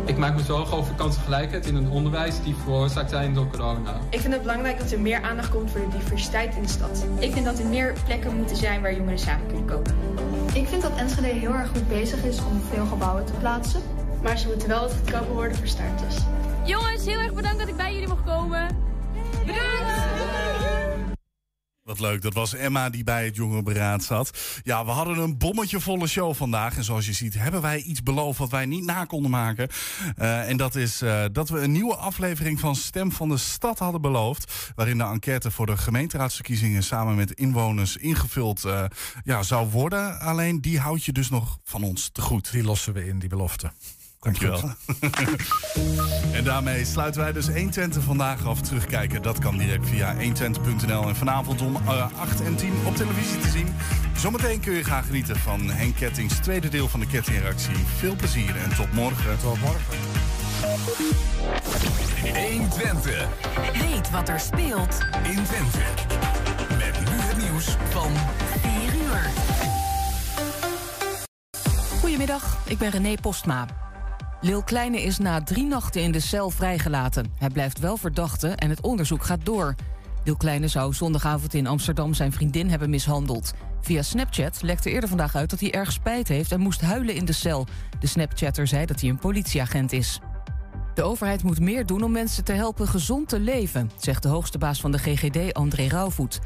Ik maak me zorgen over kansengelijkheid in het onderwijs die veroorzaakt zijn door corona. Ik vind het belangrijk dat er meer aandacht komt voor de diversiteit in de stad. Ik vind dat er meer plekken moeten zijn waar jongeren samen kunnen komen. Ik vind dat Enschede heel erg goed bezig is om veel gebouwen te plaatsen. Maar ze moeten wel wat goedkoper worden voor starters. Jongens, heel erg bedankt dat ik bij jullie mag komen. Wat leuk, dat was Emma die bij het jongerenberaad zat. Ja, we hadden een bommetje volle show vandaag. En zoals je ziet hebben wij iets beloofd wat wij niet na konden maken. Eh, en dat is eh, dat we een nieuwe aflevering van Stem van de Stad hadden beloofd. Waarin de enquête voor de gemeenteraadsverkiezingen samen met inwoners ingevuld eh, ja, zou worden. Alleen die houd je dus nog van ons te goed. Die lossen we in, die belofte. Dankjewel. [laughs] en daarmee sluiten wij dus 120 vandaag af. Terugkijken, dat kan direct via 120.nl. En vanavond om eh, 8 en 10 op televisie te zien. Zometeen kun je gaan genieten van Henk Kettings tweede deel van de kettingreactie. Veel plezier en tot morgen. Tot morgen. 120. Weet wat er speelt in Twente. Met nu het nieuws van 4 uur. Goedemiddag, ik ben René Postma. Lil Kleine is na drie nachten in de cel vrijgelaten. Hij blijft wel verdachte en het onderzoek gaat door. Deel Kleine zou zondagavond in Amsterdam zijn vriendin hebben mishandeld. Via Snapchat lekte eerder vandaag uit dat hij erg spijt heeft en moest huilen in de cel. De Snapchatter zei dat hij een politieagent is. De overheid moet meer doen om mensen te helpen gezond te leven, zegt de hoogste baas van de GGD, André Rauwvoet.